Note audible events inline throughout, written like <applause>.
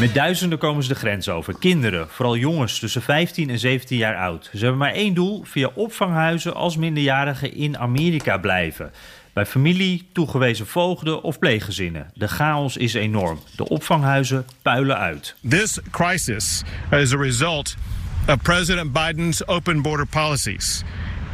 Met duizenden komen ze de grens over. Kinderen, vooral jongens tussen 15 en 17 jaar oud. Ze hebben maar één doel: via opvanghuizen als minderjarigen in Amerika blijven. Bij familie, toegewezen voogden of pleeggezinnen. De chaos is enorm. De opvanghuizen puilen uit. This crisis is a result of President Biden's open border policies.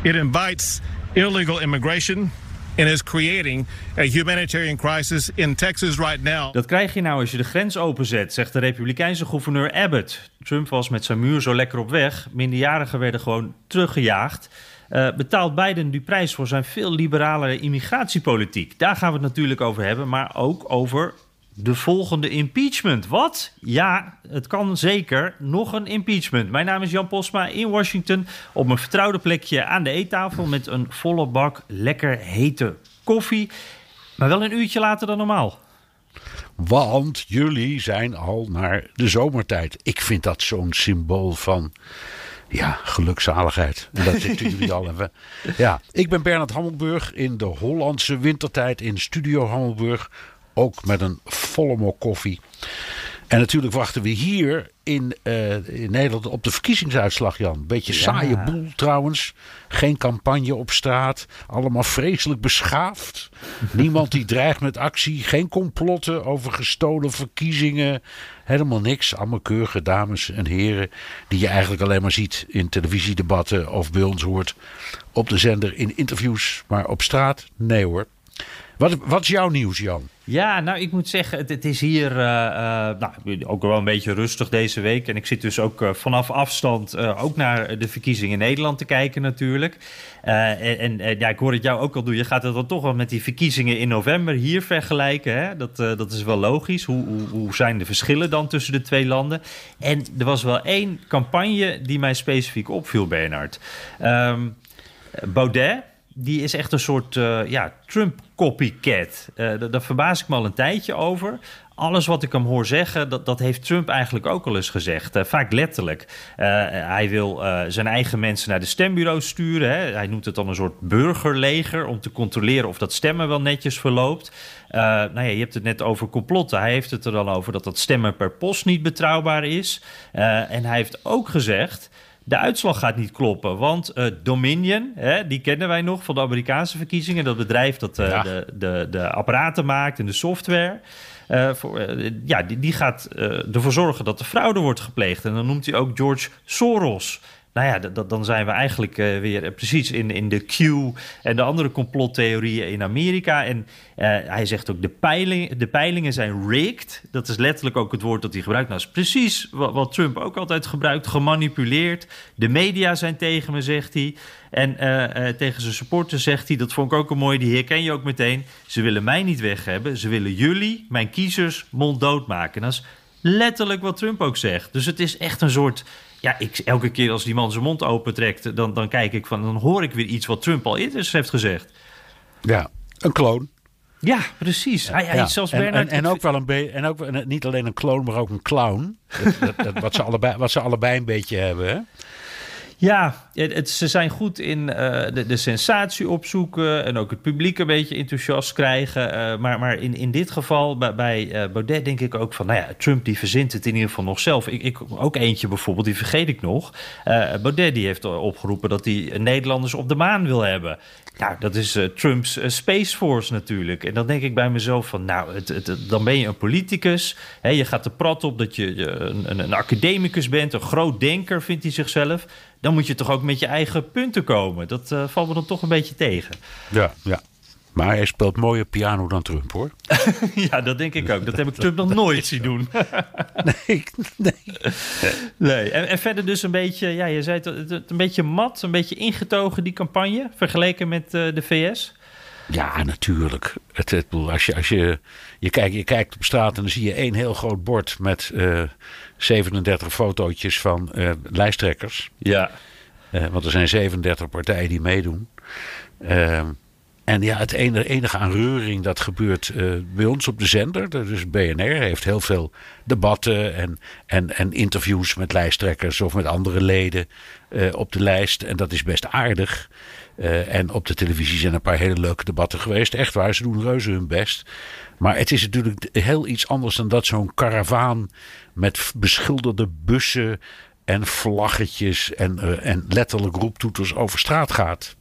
It invites illegal immigration and is creating a humanitarian crisis in Texas right now. Dat krijg je nou als je de grens openzet, zegt de Republikeinse gouverneur Abbott. Trump was met zijn muur zo lekker op weg. Minderjarigen werden gewoon teruggejaagd. Uh, betaalt Biden die prijs voor zijn veel liberalere immigratiepolitiek? Daar gaan we het natuurlijk over hebben, maar ook over de volgende impeachment. Wat? Ja, het kan zeker. Nog een impeachment. Mijn naam is Jan Posma in Washington. Op mijn vertrouwde plekje aan de eettafel met een volle bak lekker hete koffie. Maar wel een uurtje later dan normaal. Want jullie zijn al naar de zomertijd. Ik vind dat zo'n symbool van ja, gelukzaligheid. En dat zitten <laughs> jullie al even. Ja, ik ben Bernard Hammelburg in de Hollandse wintertijd in Studio Hammelburg. Ook met een volle mok koffie. En natuurlijk wachten we hier in, uh, in Nederland op de verkiezingsuitslag, Jan. Beetje ja. saaie boel trouwens. Geen campagne op straat. Allemaal vreselijk beschaafd. <laughs> Niemand die dreigt met actie. Geen complotten over gestolen verkiezingen. Helemaal niks. Allemaal keurige dames en heren. Die je eigenlijk alleen maar ziet in televisiedebatten of bij ons hoort op de zender in interviews. Maar op straat, nee hoor. Wat, wat is jouw nieuws, Jan? Ja, nou, ik moet zeggen, het, is hier uh, uh, nou, ook wel een beetje rustig deze week. En ik zit dus ook uh, vanaf afstand ook naar de verkiezingen in Nederland te kijken natuurlijk. en, en ja, ik hoor het jou ook al doen. Je gaat het dan toch wel met die verkiezingen in november hier vergelijken. Hè? Dat, dat is wel logisch. Hoe, hoe, hoe zijn de verschillen dan tussen de twee landen? En er was wel één campagne die mij specifiek opviel, Bernard. Um, Baudet die is echt een soort uh, ja, Trump-copycat. Uh, daar verbaas ik me al een tijdje over. Alles wat ik hem hoor zeggen, dat, dat heeft Trump eigenlijk ook al eens gezegd. Uh, vaak letterlijk. hij wil zijn eigen mensen naar de stembureaus sturen. Hè. Hij noemt het dan een soort burgerleger... om te controleren of dat stemmen wel netjes verloopt. nou ja, je hebt het net over complotten. Hij heeft het er dan over dat dat stemmen per post niet betrouwbaar is. en hij heeft ook gezegd de uitslag gaat niet kloppen, want uh, Dominion, hè, die kennen wij nog van de Amerikaanse verkiezingen. Dat bedrijf dat uh, ja. de, de, de apparaten maakt en de software. Uh, voor, ja, die, die gaat ervoor zorgen dat de fraude wordt gepleegd. En dan noemt hij ook George Soros. Nou ja, dan zijn we eigenlijk uh, weer precies in, in de Q en de andere complottheorieën in Amerika. En uh, hij zegt ook, de, peiling, de peilingen zijn rigged. Dat is letterlijk ook het woord dat hij gebruikt. Nou, dat is precies wat, Trump ook altijd gebruikt, gemanipuleerd. De media zijn tegen me, zegt hij. En tegen zijn supporters zegt hij, dat vond ik ook een mooi, die herken je ook meteen. Ze willen mij niet weg hebben, ze willen jullie, mijn kiezers, monddood maken. En dat is letterlijk wat Trump ook zegt. Dus het is echt een soort ja, ik, elke keer als die man zijn mond opentrekt, dan, dan kijk ik van, dan hoor ik weer iets wat Trump al eerder heeft gezegd. Ja, een kloon. Ja, precies. Hij, hij ja. zelfs en, Bernard... en, en, ook wel een beetje, en ook niet alleen een kloon, maar ook een clown. dat, dat, wat, ze allebei, wat ze allebei een beetje hebben. Hè? Ja, het, ze zijn goed in uh, de, de, sensatie opzoeken en ook het publiek een beetje enthousiast krijgen. Uh, maar, maar in, in dit geval, bij, bij uh, Baudet, denk ik ook van, nou ja, Trump die verzint het in ieder geval nog zelf. Ik, ik ook eentje bijvoorbeeld, die vergeet ik nog. Baudet die heeft opgeroepen dat hij Nederlanders op de maan wil hebben. Nou, dat is Trumps Space Force natuurlijk. En dan denk ik bij mezelf van, nou, het, dan ben je een politicus. Hè, je gaat er prat op dat je een, een academicus bent, een groot denker vindt hij zichzelf dan moet je toch ook met je eigen punten komen. Dat uh, valt me dan toch een beetje tegen. Ja, ja. Maar hij speelt mooier piano dan Trump, hoor. <laughs> ja, dat denk ik ook. Dat heb ik Trump nog nooit zien doen. <laughs> nee, nee. nee. En, en, verder dus een beetje, ja, je zei het, een beetje mat, een beetje ingetogen, die campagne, vergeleken met uh, de VS. Ja, natuurlijk. Het, het, als je, als je, je, kijkt, je kijkt op straat en dan zie je één heel groot bord met uh, 37 fotootjes van uh, lijsttrekkers. Ja. Uh, want er zijn 37 partijen die meedoen. Uh, en ja, het enige, enige aan reuring dat gebeurt bij ons op de zender. Dus BNR heeft heel veel debatten en, en, en interviews met lijsttrekkers of met andere leden op de lijst. En dat is best aardig. Uh, en op de televisie zijn een paar hele leuke debatten geweest. Echt waar, ze doen reuze hun best. Maar het is natuurlijk heel iets anders dan dat zo'n karavaan met beschilderde bussen en vlaggetjes en, uh, en letterlijk roeptoeters over straat gaat.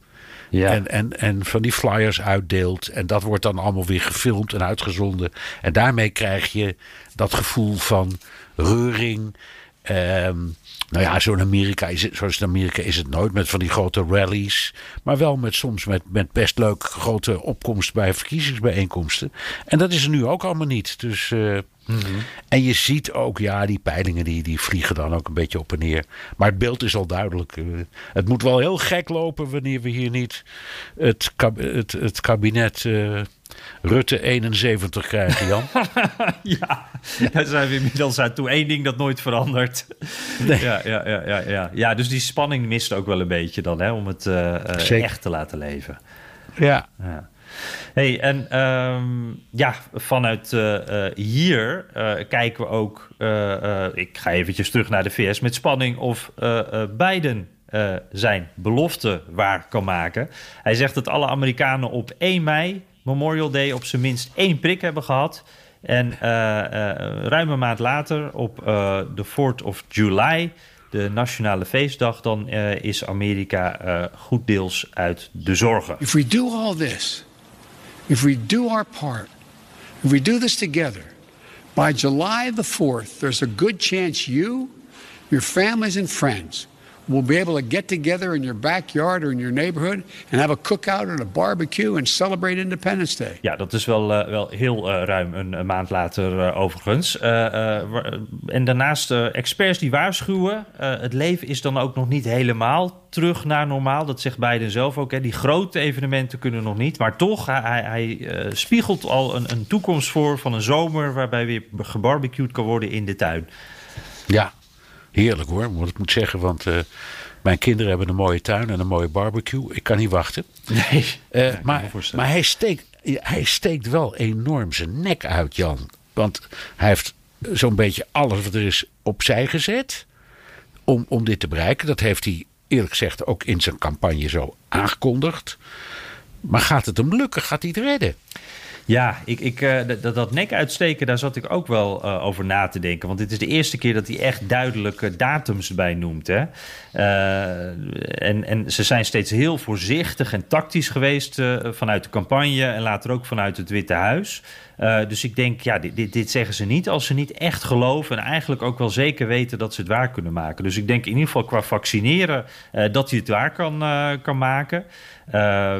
Ja. En, en, en van die flyers uitdeelt. En dat wordt dan allemaal weer gefilmd en uitgezonden. En daarmee krijg je dat gevoel van reuring. Um, nou ja, zo'n Amerika is het, zoals in Amerika is het nooit met van die grote rallies. Maar wel met soms met, met best leuk grote opkomst bij verkiezingsbijeenkomsten. En dat is er nu ook allemaal niet. Dus, uh, mm -hmm. En je ziet ook, ja, die peilingen die, die vliegen dan ook een beetje op en neer. Maar het beeld is al duidelijk. Uh, het moet wel heel gek lopen wanneer we hier niet het, het, het kabinet. Uh, Rutte 71 krijgen, Jan. <laughs> ja, daar zijn we inmiddels aan toe. Eén ding dat nooit verandert. Nee. Ja, ja, ja, ja, ja. ja, dus die spanning mist ook wel een beetje dan, hè, om het uh, echt te laten leven. Ja. ja. Hey, en um, ja, vanuit uh, hier uh, kijken we ook. ik ga eventjes terug naar de VS met spanning of Biden zijn belofte waar kan maken. Hij zegt dat alle Amerikanen op 1 mei Memorial Day op zijn minst één prik hebben gehad. En uh, ruim een maand later, op uh, de 4th of July, de nationale feestdag, dan is Amerika goed deels uit de zorgen. If we do all this, if we do our part, if we do this together, by July the 4th, there's a good chance you, your families and friends will be able to get together in your backyard or in your neighborhood and have a cookout and a barbecue and celebrate Independence Day. Ja, dat is wel, uh, wel heel uh, ruim een, een, maand later uh, overigens. en daarnaast experts die waarschuwen, het leven is dan ook nog niet helemaal terug naar normaal. Dat zegt Biden zelf ook. Hè. Die grote evenementen kunnen nog niet. Maar toch, hij, hij spiegelt al een, een toekomst voor van een zomer waarbij weer gebarbecued kan worden in de tuin. Ja, Heerlijk hoor, moet ik moet zeggen. Want uh, mijn kinderen hebben een mooie tuin en een mooie barbecue. Ik kan niet wachten. Nee. Uh, maar maar hij, steekt, hij steekt wel enorm zijn nek uit, Jan. Want hij heeft zo'n beetje alles wat er is opzij gezet. Om, om dit te bereiken. Dat heeft hij eerlijk gezegd ook in zijn campagne zo aangekondigd. Maar gaat het hem lukken? Gaat hij het redden? Ja, ik, ik, uh, dat, dat nek uitsteken, daar zat ik ook wel uh, over na te denken. Want dit is de eerste keer dat hij echt duidelijke datums bij noemt. Hè? Uh, en, en ze zijn steeds heel voorzichtig en tactisch geweest vanuit de campagne en later ook vanuit het Witte Huis. Dus ik denk, ja, dit, dit, dit, zeggen ze niet als ze niet echt geloven en eigenlijk ook wel zeker weten dat ze het waar kunnen maken. Dus ik denk in ieder geval qua vaccineren dat hij het waar kan, kan maken.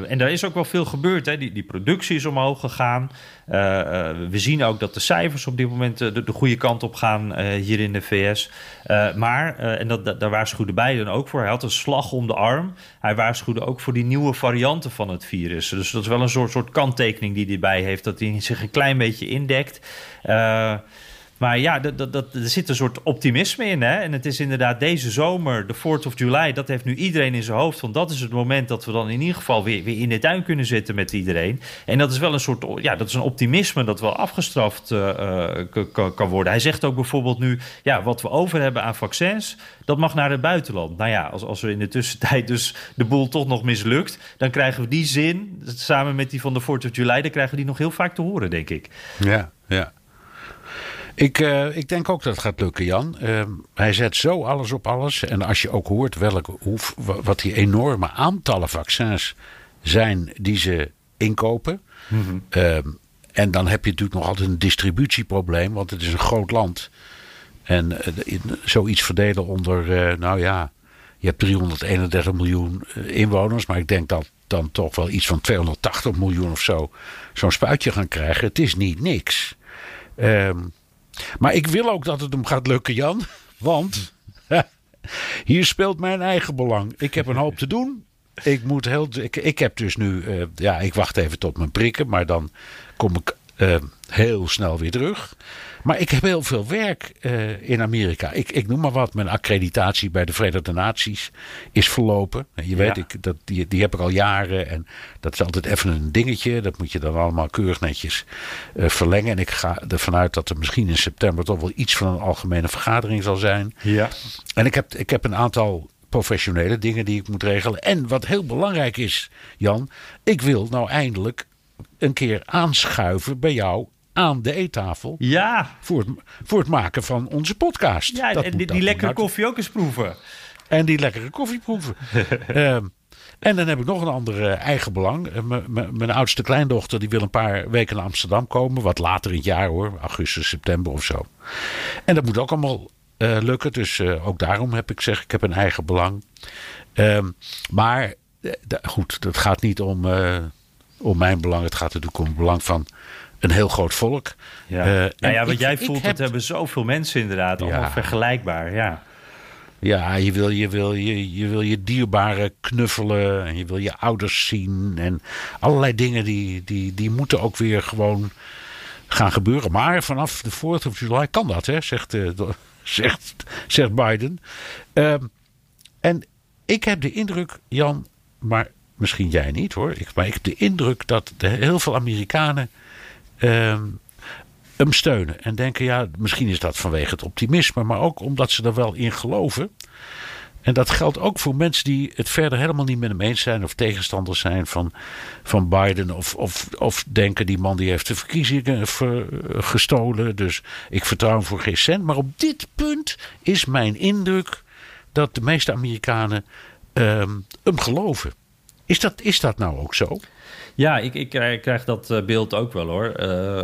En daar is ook wel veel gebeurd. Hè? Die, die productie is omhoog gegaan. Uh, uh, we zien ook dat de cijfers op dit moment de, de goede kant op gaan hier in de VS. maar, en dat, dat, daar waarschuwde Biden ook voor, hij had een slag om de arm. Hij waarschuwde ook voor die nieuwe varianten van het virus. Dus dat is wel een soort, soort kanttekening die hij bij heeft, dat hij zich een klein beetje indekt. Maar ja, dat, dat, dat, er zit een soort optimisme in. Hè? En het is inderdaad deze zomer, de 4th of July, dat heeft nu iedereen in zijn hoofd. Want dat is het moment dat we dan in ieder geval weer, weer in de tuin kunnen zitten met iedereen. En dat is wel een soort, ja, dat is een optimisme dat wel afgestraft uh, kan, kan worden. Hij zegt ook bijvoorbeeld nu, ja, wat we over hebben aan vaccins, dat mag naar het buitenland. Nou ja, als, als we in de tussentijd dus de boel toch nog mislukt, dan krijgen we die zin, samen met die van de 4th of July, dan krijgen we die nog heel vaak te horen, denk ik. Ja, ja. Ik, uh, ik denk ook dat het gaat lukken, Jan. Uh, hij zet zo alles op alles. En als je ook hoort welke, hoe, wat die enorme aantallen vaccins zijn die ze inkopen. Mm -hmm. uh, en dan heb je natuurlijk nog altijd een distributieprobleem, want het is een groot land. En eh, zoiets verdelen onder, nou ja, je hebt 331 miljoen inwoners, maar ik denk dat dan toch wel iets van 280 miljoen of zo zo'n spuitje gaan krijgen. Het is niet niks. Um, maar ik wil ook dat het hem gaat lukken, Jan. Want <laughs> hier speelt mijn eigen belang. Ik heb een hoop te doen. Ik, moet heel, ik, heb dus nu, uh, ja, ik wacht even tot mijn prikken, maar dan kom ik uh, heel snel weer terug. Maar ik heb heel veel werk uh, in Amerika. Ik, ik noem maar wat. Mijn accreditatie bij de Verenigde Naties is verlopen. Je weet, ik, dat, die, die heb ik al jaren. En dat is altijd even een dingetje. Dat moet je dan allemaal keurig netjes uh, verlengen. En ik ga ervan uit dat er misschien in september toch wel iets van een algemene vergadering zal zijn. Ja. En ik heb, ik heb een aantal professionele dingen die ik moet regelen. En wat heel belangrijk is, Jan. Ik wil nou eindelijk een keer aanschuiven bij jou aan de eettafel. Ja. Voor het, voor het maken van onze podcast. Ja, en die, die lekkere koffie ook eens proeven. En die lekkere koffie proeven. um, <laughs> en dan heb ik nog een ander eigen belang. mijn oudste kleindochter die wil een paar weken naar Amsterdam komen. Wat later in het jaar hoor. Augustus, september of zo. En dat moet ook allemaal uh, lukken. Dus uh, ook daarom heb ik zeg ik heb een eigen belang. Um, maar goed, het gaat niet om, om mijn belang. Het gaat natuurlijk om het belang van een heel groot volk. Ja, nou ja wat ik, jij voelt, dat hebben zoveel mensen inderdaad. Allemaal ja. vergelijkbaar, ja. Ja, je wil je, wil, je, je wil je dierbaren knuffelen. En je wil je ouders zien. En allerlei dingen die, die, die moeten ook weer gewoon gaan gebeuren. Maar vanaf de 4th of July kan dat, hè, zegt, uh, <laughs> zegt, zegt Biden. Uh, en ik heb de indruk, Jan, maar misschien jij niet hoor. Ik, maar ik heb de indruk dat de, heel veel Amerikanen uh, hem steunen. En denken, ja, misschien is dat vanwege het optimisme, maar ook omdat ze er wel in geloven. En dat geldt ook voor mensen die het verder helemaal niet met hem eens zijn of tegenstanders zijn van, van Biden. Of, of, of denken die man die heeft de verkiezingen ver, gestolen. Dus ik vertrouw hem voor geen cent. Maar op dit punt is mijn indruk dat de meeste Amerikanen um, hem geloven. Is dat, is dat nou ook zo? Ja, ik, ik krijg, krijg dat uh, beeld ook wel hoor. Uh,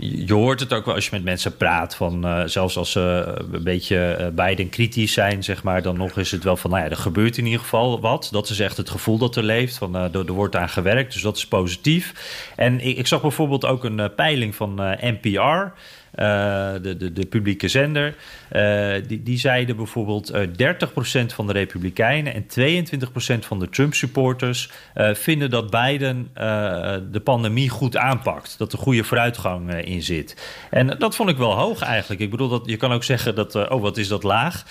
je hoort het ook wel als je met mensen praat. Van, uh, zelfs als ze een beetje Biden kritisch zijn, zeg maar, dan nog is het wel van, nou ja, er gebeurt in ieder geval wat. Dat is echt het gevoel dat er leeft. Van, er, er, wordt aan gewerkt, dus dat is positief. En ik, ik zag bijvoorbeeld ook een peiling van NPR. Uh, de, de, de, publieke zender. Uh, die, die zeiden bijvoorbeeld uh, 30% van de Republikeinen en 22% van de Trump-supporters vinden dat Biden de pandemie goed aanpakt. Dat er goede vooruitgang in zit. En dat vond ik wel hoog eigenlijk. Ik bedoel, dat, je kan ook zeggen dat, oh wat is dat laag.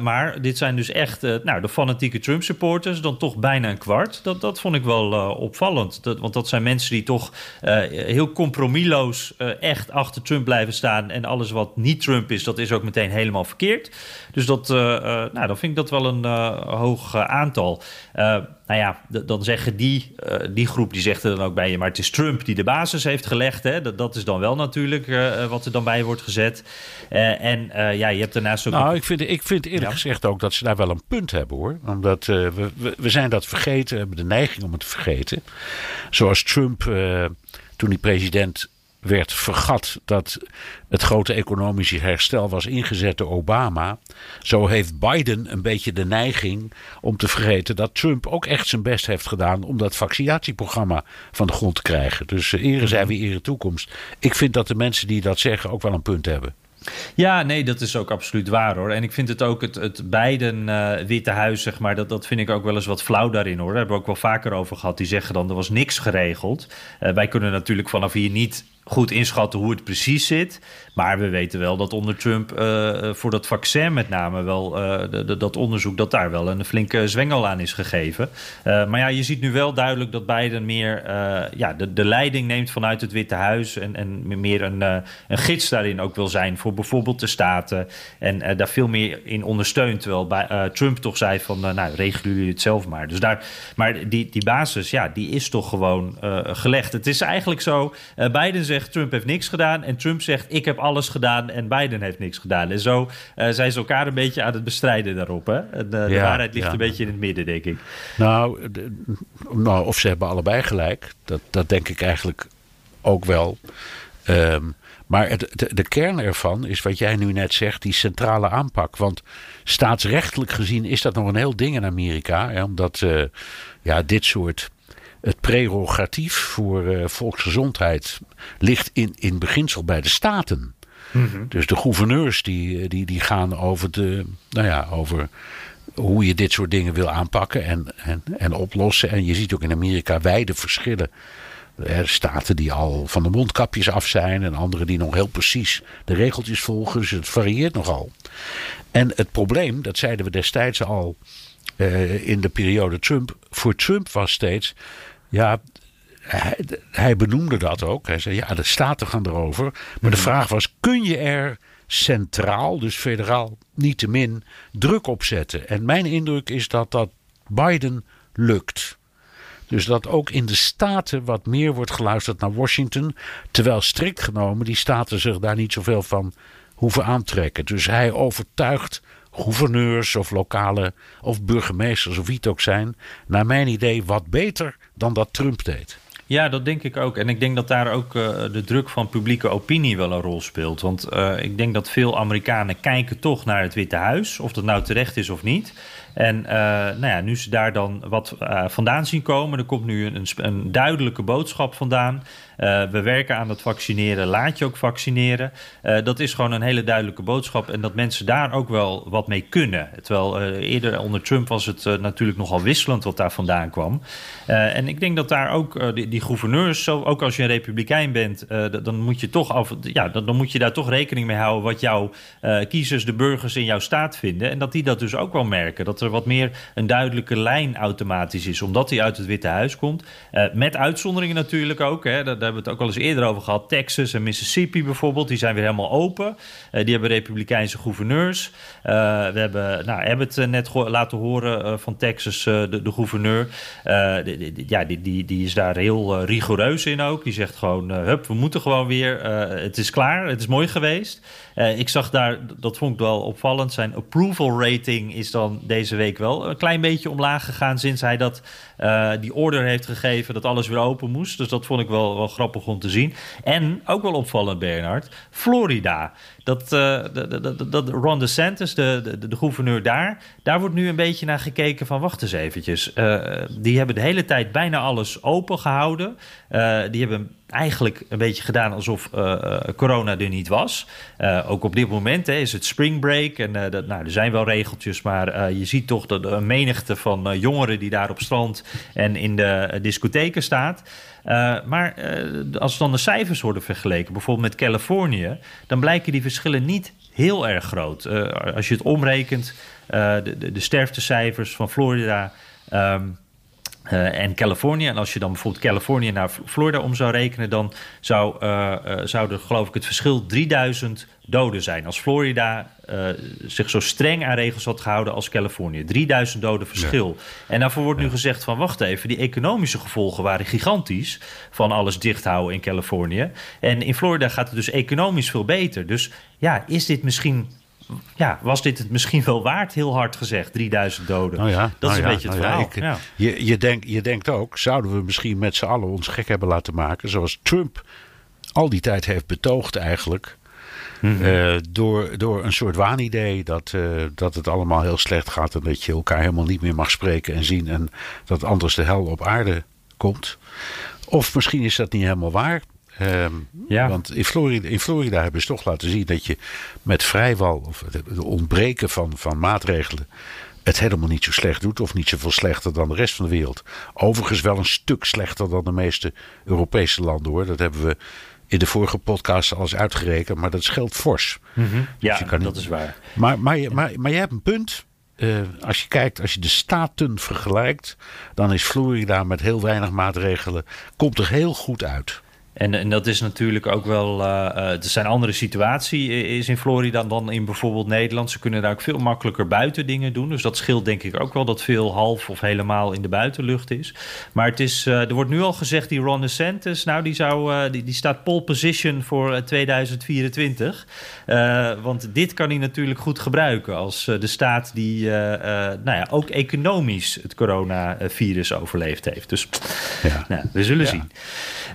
maar dit zijn dus echt nou, de fanatieke Trump-supporters, dan toch bijna een kwart. Dat, dat vond ik wel opvallend. Dat, want dat zijn mensen die toch heel compromisloos echt achter Trump blijven staan. En alles wat niet Trump is, dat is ook meteen helemaal verkeerd. Dus dat, uh, uh, nou, dan vind ik dat wel een uh, hoog aantal. nou ja, dan zeggen die, die groep, die zegt er dan ook bij je... maar het is Trump die de basis heeft gelegd. Hè? Dat, dat is dan wel natuurlijk wat er dan bij wordt gezet. en ja, je hebt daarnaast ook... Nou, ik vind, ik vind eerlijk ja. gezegd ook dat ze daar wel een punt hebben, hoor. Omdat we, we, we, zijn dat vergeten, we hebben de neiging om het te vergeten. Zoals Trump, toen hij president werd vergat dat het grote economische herstel was ingezet door Obama. Zo heeft Biden een beetje de neiging om te vergeten dat Trump ook echt zijn best heeft gedaan om dat vaccinatieprogramma van de grond te krijgen. Dus uh, ere zij weer ere toekomst. Ik vind dat de mensen die dat zeggen ook wel een punt hebben. Ja, nee, dat is ook absoluut waar hoor. En ik vind het ook het, het Biden uh, Witte Huis, zeg maar, dat, dat vind ik ook wel eens wat flauw daarin hoor. Daar hebben we ook wel vaker over gehad. Die zeggen dan er was niks geregeld. Uh, wij kunnen natuurlijk vanaf hier niet goed inschatten hoe het precies zit. Maar we weten wel dat onder Trump uh, voor dat vaccin met name wel uh, de, dat onderzoek dat daar wel een flinke zwengel aan is gegeven. Maar ja, je ziet nu wel duidelijk dat Biden meer ja, de, de leiding neemt vanuit het Witte Huis en, en meer een, een gids daarin ook wil zijn voor bijvoorbeeld de staten en daar veel meer in ondersteunt. Terwijl bij, Trump toch zei van nou regelen jullie het zelf maar. Dus daar, maar die, die basis, ja, die is toch gewoon gelegd. Het is eigenlijk zo, Biden zegt Trump heeft niks gedaan en Trump zegt ik heb alles gedaan en Biden heeft niks gedaan. En zo uh, zijn ze elkaar een beetje aan het bestrijden daarop. Hè? En, uh, ja, de waarheid ligt ja. een beetje in het midden, denk ik. Nou, nou, of ze hebben allebei gelijk. Dat, dat denk ik eigenlijk ook wel. Um, maar het, de, de, kern ervan is wat jij nu net zegt, die centrale aanpak. Want staatsrechtelijk gezien is dat nog een heel ding in Amerika. Hè, omdat uh, ja, dit soort het prerogatief voor uh, volksgezondheid ligt in, in beginsel bij de staten. Mm -hmm. Dus de gouverneurs die, die, die gaan over, de, nou ja, over hoe je dit soort dingen wil aanpakken en, en, en oplossen. En je ziet ook in Amerika wijde verschillen Er staten die al van de mondkapjes af zijn en andere die nog heel precies de regeltjes volgen. Dus het varieert nogal. En het probleem, dat zeiden we destijds al uh, in de periode Trump. Voor Trump was steeds, ja, hij, hij, benoemde dat ook. Hij zei, ja, de staten gaan erover. Maar de vraag was, kun je er centraal, dus federaal, niet te min druk op zetten? En mijn indruk is dat dat Biden lukt. Dus dat ook in de staten wat meer wordt geluisterd naar Washington. Terwijl strikt genomen die staten zich daar niet zoveel van hoeven aantrekken. Dus hij overtuigt gouverneurs of lokale of burgemeesters of wie het ook zijn. Naar mijn idee wat beter dan dat Trump deed. Ja, dat denk ik ook. En ik denk dat daar ook uh, de druk van publieke opinie wel een rol speelt. Want uh, ik denk dat veel Amerikanen kijken toch naar het Witte Huis, of dat nou terecht is of niet. En uh, nou ja, nu ze daar dan wat vandaan zien komen, er komt nu een, een duidelijke boodschap vandaan. Uh, we werken aan het vaccineren, laat je ook vaccineren. Uh, dat is gewoon een hele duidelijke boodschap. En dat mensen daar ook wel wat mee kunnen. Terwijl uh, eerder onder Trump was het natuurlijk nogal wisselend wat daar vandaan kwam. en ik denk dat daar ook die, die, gouverneurs, ook als je een republikein bent, dan moet je toch af, ja, dan, moet je daar toch rekening mee houden wat jouw kiezers, de burgers in jouw staat vinden. En dat die dat dus ook wel merken. Dat er wat meer een duidelijke lijn automatisch is, omdat hij uit het Witte Huis komt. met uitzonderingen natuurlijk ook. Hè, daar hebben het ook al eens eerder over gehad. Texas en Mississippi bijvoorbeeld, die zijn weer helemaal open. Uh, die hebben republikeinse gouverneurs. Uh, we hebben nou, Abbott net laten horen van Texas, de, de, gouverneur. Ja, die, die, die is daar heel rigoureus in ook. Die zegt gewoon, hup, we moeten gewoon weer. het is klaar, het is mooi geweest. ik zag daar, dat vond ik wel opvallend, zijn approval rating is dan deze week wel een klein beetje omlaag gegaan sinds hij dat, die order heeft gegeven dat alles weer open moest. Dus dat vond ik wel, wel grappig om te zien. En ook wel opvallend, Bernard, Florida. Dat, uh, dat, Ron DeSantis, de, de, de, gouverneur daar, daar wordt nu een beetje naar gekeken van wacht eens eventjes. Uh, die hebben de hele tijd bijna alles open gehouden. Uh, die hebben eigenlijk een beetje gedaan alsof corona er niet was. ook op dit moment hè, is het spring break en dat, nou, er zijn wel regeltjes, maar je ziet toch dat een menigte van jongeren die daar op strand en in de discotheken staat. Uh, maar uh, als dan de cijfers worden vergeleken, bijvoorbeeld met Californië, dan blijken die verschillen niet heel erg groot. Uh, als je het omrekent, de, de, de, sterftecijfers van Florida. Um, uh, en Californië. En als je dan bijvoorbeeld Californië naar Florida om zou rekenen, dan zou, uh, uh, zou er geloof ik het verschil 3000 doden zijn. Als Florida zich zo streng aan regels had gehouden als Californië. 3000 doden verschil. Ja. En daarvoor wordt nu gezegd van wacht even, die economische gevolgen waren gigantisch van alles dicht houden in Californië. En in Florida gaat het dus economisch veel beter. Dus ja, is dit misschien ja, was dit het misschien wel waard, heel hard gezegd, 3000 doden? Nou ja, dat is nou een beetje het nou verhaal. Ik, je, je, denk, je denkt ook, zouden we misschien met z'n allen ons gek hebben laten maken, zoals Trump al die tijd heeft betoogd eigenlijk. Mm -hmm. uh, door, door een soort waanidee dat, uh, dat het allemaal heel slecht gaat en dat je elkaar helemaal niet meer mag spreken en zien en dat anders de hel op aarde komt. Of misschien is dat niet helemaal waar. Um, ja. Want in Florida, in Florida hebben ze toch laten zien dat je met vrijwel, of het ontbreken van, van maatregelen, het helemaal niet zo slecht doet. Of niet zoveel slechter dan de rest van de wereld. Overigens wel een stuk slechter dan de meeste Europese landen hoor. Dat hebben we in de vorige podcast al eens uitgerekend. Maar dat scheelt fors. Mm -hmm. Ja, dus dat niet... is waar. Maar, maar, je, maar, maar je hebt een punt. Uh, als je kijkt, als je de staten vergelijkt, dan is Florida met heel weinig maatregelen, komt er heel goed uit. En, en dat is natuurlijk ook wel. Uh, uh, het zijn andere situatie is in Florida dan in bijvoorbeeld Nederland. Ze kunnen daar ook veel makkelijker buiten dingen doen. Dus dat scheelt denk ik ook wel dat veel half of helemaal in de buitenlucht is. Maar het is, uh, er wordt nu al gezegd, die Ron DeSantis, nou die, zou, die, die staat pole position voor 2024. want dit kan hij natuurlijk goed gebruiken als de staat die nou ja, ook economisch het coronavirus overleefd heeft. Dus ja. Nou, we zullen ja. zien.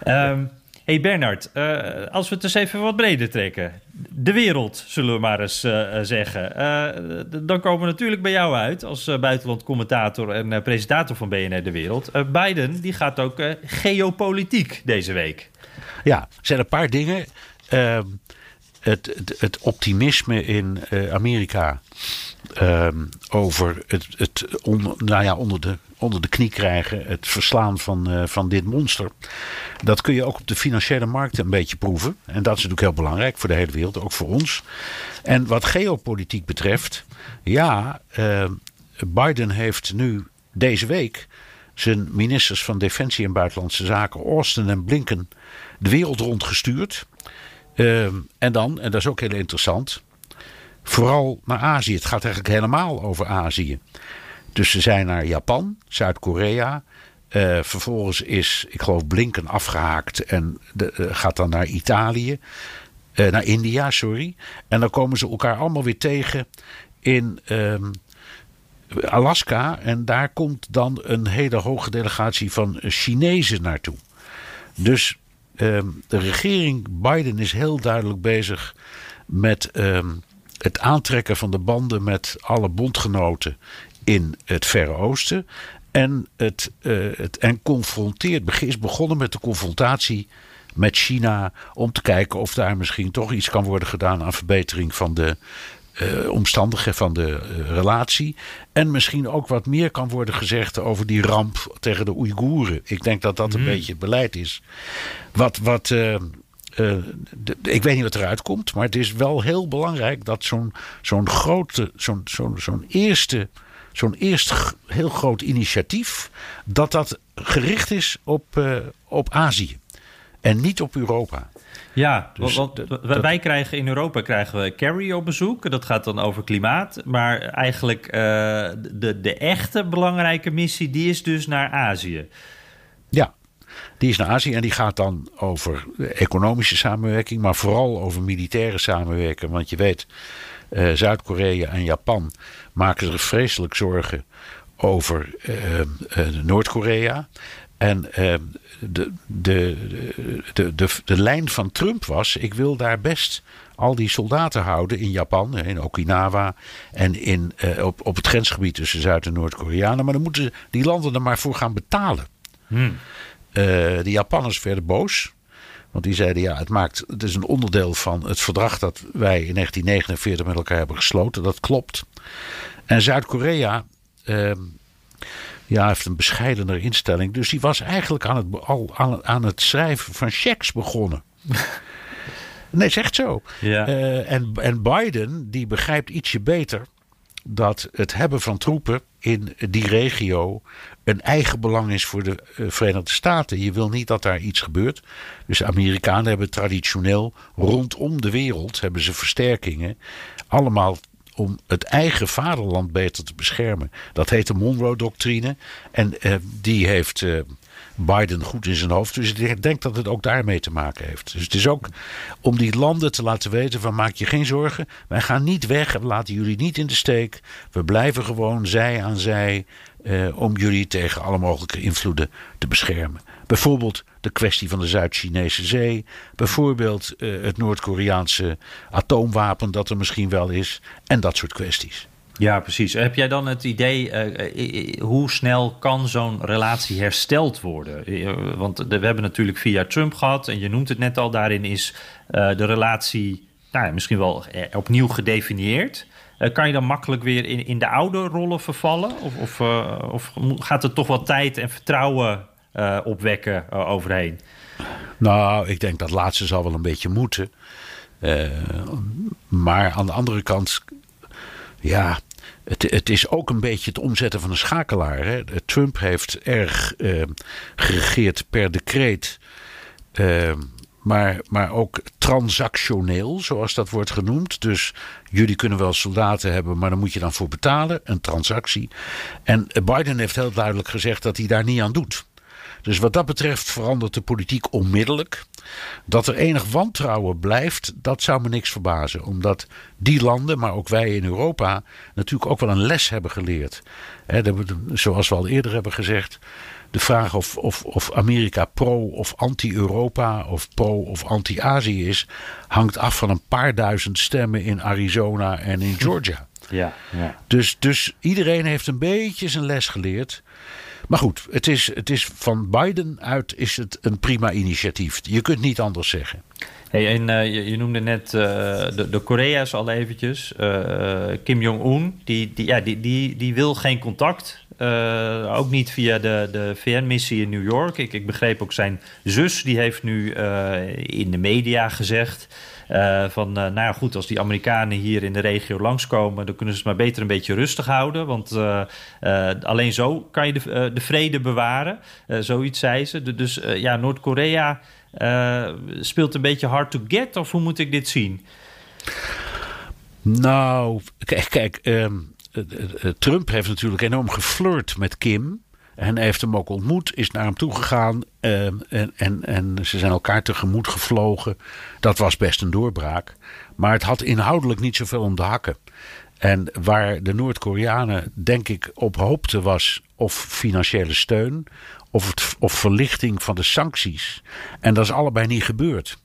Um, hey Bernard, uh, als we het eens even wat breder trekken. De wereld, zullen we maar eens uh, zeggen. Uh, dan komen we natuurlijk bij jou uit als buitenland commentator en presentator van BNR De Wereld. Biden die gaat ook geopolitiek deze week. Ja, er zijn een paar dingen. Ehm, het, het, optimisme in Amerika ehm, over het, het nou ja, onder, de, onder de knie krijgen, het verslaan van, eh, van dit monster. Dat kun je ook op de financiële markten een beetje proeven. En dat is natuurlijk heel belangrijk voor de hele wereld, ook voor ons. En wat geopolitiek betreft, ja, ehm, Biden heeft nu deze week zijn ministers van Defensie en Buitenlandse Zaken, Austin en Blinken, de wereld rondgestuurd. Ehm, en dan, en dat is ook heel interessant, vooral naar Azië. Het gaat eigenlijk helemaal over Azië. Dus ze zijn naar Japan, Zuid-Korea. Uh, vervolgens is, ik geloof, Blinken afgehaakt en de, uh, gaat dan naar Italië. Uh, naar India, sorry. En dan komen ze elkaar allemaal weer tegen in um, Alaska. En daar komt dan een hele hoge delegatie van Chinezen naartoe. Dus um, de regering Biden is heel duidelijk bezig met um, het aantrekken van de banden met alle bondgenoten in het Verre Oosten. En, het, uh, het, en confronteert, is begonnen met de confrontatie met China. Om te kijken of daar misschien toch iets kan worden gedaan aan verbetering van de uh, omstandigheden van de uh, relatie. En misschien ook wat meer kan worden gezegd over die ramp tegen de Oeigoeren. Ik denk dat dat een mm. beetje het beleid is. Wat. wat uh, de, ik weet niet wat eruit komt, maar het is wel heel belangrijk dat zo'n zo'n grote, zo'n zo'n zo'n eerste, zo'n eerst heel groot initiatief, dat dat gericht is op, op Azië en niet op Europa. Ja, dus want, want wij krijgen in Europa krijgen we Kerry op bezoek. Dat gaat dan over klimaat. Maar eigenlijk uh, de, de echte belangrijke missie, die is dus naar Azië. Ja, die is naar Azië en die gaat dan over economische samenwerking, maar vooral over militaire samenwerking. Want je weet, uh, Zuid-Korea en Japan maken zich vreselijk zorgen over uh, Noord-Korea. En de, de, de, de, de lijn van Trump was: ik wil daar best al die soldaten houden in Japan, in Okinawa en in, uh, op, op het grensgebied tussen Zuid- en Noord-Koreanen. Maar dan moeten die landen er maar voor gaan betalen. Hmm. Uh, de Japanners werden boos. Want die zeiden: ja, het, maakt, het is een onderdeel van het verdrag dat wij in 1949 met elkaar hebben gesloten. Dat klopt. En Zuid-Korea. Uh, ja, heeft een bescheidener instelling. Dus die was eigenlijk aan het, al aan, aan het schrijven van checks begonnen. <laughs> nee, zegt zo. Ja. Uh, en, en Biden, die begrijpt ietsje beter dat het hebben van troepen in die regio een eigen belang is voor de uh, Verenigde Staten. Je wil niet dat daar iets gebeurt. Dus de Amerikanen hebben traditioneel rondom de wereld hebben ze versterkingen. Allemaal om het eigen vaderland beter te beschermen. Dat heet de Monroe-doctrine. En uh, die heeft uh, Biden goed in zijn hoofd. Dus ik denk dat het ook daarmee te maken heeft. Dus het is ook om die landen te laten weten van maak je geen zorgen. Wij gaan niet weg. We laten jullie niet in de steek. We blijven gewoon zij aan zij. Uh, om jullie tegen alle mogelijke invloeden te beschermen. Bijvoorbeeld de kwestie van de Zuid-Chinese Zee. Bijvoorbeeld uh, het Noord-Koreaanse atoomwapen dat er misschien wel is. En dat soort kwesties. Ja, precies. Heb jij dan het idee, uh, hoe snel kan zo'n relatie hersteld worden? Want we hebben natuurlijk via Trump gehad, en je noemt het net al, daarin is de relatie nou, misschien wel opnieuw gedefinieerd. Kan je dan makkelijk weer in, in de oude rollen vervallen? Of, of, of gaat er toch wat tijd en vertrouwen uh, opwekken uh, overheen? Nou, ik denk dat laatste zal wel een beetje moeten. Uh, maar aan de andere kant, ja, het, het, is ook een beetje het omzetten van een schakelaar. Hè? Trump heeft erg geregeerd per decreet. Maar, maar ook transactioneel, zoals dat wordt genoemd. Dus jullie kunnen wel soldaten hebben, maar dan moet je dan voor betalen. Een transactie. En Biden heeft heel duidelijk gezegd dat hij daar niet aan doet. Dus wat dat betreft verandert de politiek onmiddellijk. Dat er enig wantrouwen blijft, dat zou me niks verbazen. Omdat die landen, maar ook wij in Europa, natuurlijk ook wel een les hebben geleerd. zoals we al eerder hebben gezegd. De vraag of, of, of Amerika pro of anti-Europa of pro of anti-Azië is, hangt af van een paar duizend stemmen in Arizona en in <laughs> Georgia. Ja, ja. Dus, dus iedereen heeft een beetje zijn les geleerd. Maar goed, het is, het is van Biden uit is het een prima initiatief. Je kunt niet anders zeggen. Hey, en uh, je, noemde net uh, de, de Korea's al eventjes. Uh, Kim Jong-un, die, die, ja, die, die, die wil geen contact. ook niet via de, de VN-missie in New York. Ik, ik begreep ook zijn zus, die heeft nu in de media gezegd... van, nou ja, goed, als die Amerikanen hier in de regio langskomen... dan kunnen ze het maar beter een beetje rustig houden. Want alleen zo kan je de, de vrede bewaren. zoiets zei ze. Dus ja, Noord-Korea... Speelt een beetje hard to get of hoe moet ik dit zien? Nou, kijk, um, Trump heeft natuurlijk enorm geflirt met Kim. En heeft hem ook ontmoet, is naar hem toegegaan um, en, en, en ze zijn elkaar tegemoet gevlogen. Dat was best een doorbraak. Maar het had inhoudelijk niet zoveel om de hakken. En waar de Noord-Koreanen, denk ik, op hoopten was of financiële steun of, of verlichting van de sancties. En dat is allebei niet gebeurd.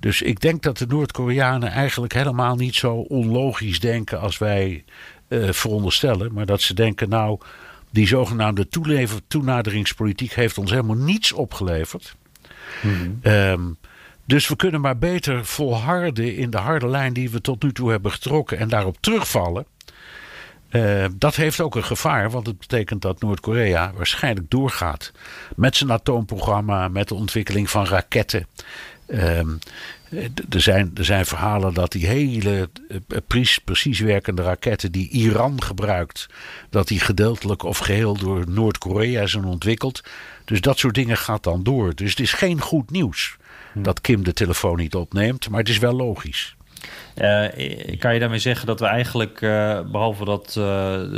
Dus ik denk dat de Noord-Koreanen eigenlijk helemaal niet zo onlogisch denken als wij uh, veronderstellen. Maar dat ze denken, nou, die zogenaamde toenaderingspolitiek heeft ons helemaal niets opgeleverd. Mm um, dus we kunnen maar beter volharden in de harde lijn die we tot nu toe hebben getrokken en daarop terugvallen. Uh, dat heeft ook een gevaar, want het betekent dat Noord-Korea waarschijnlijk doorgaat met zijn atoomprogramma, met de ontwikkeling van raketten. Uh, er, zijn, er zijn verhalen dat die hele uh, precies werkende raketten die Iran gebruikt, dat die gedeeltelijk of geheel door Noord-Korea zijn ontwikkeld. Dus dat soort dingen gaat dan door. Dus het is geen goed nieuws hm. dat Kim de telefoon niet opneemt, maar het is wel logisch. Uh, kan je daarmee zeggen dat we eigenlijk, uh, behalve dat uh,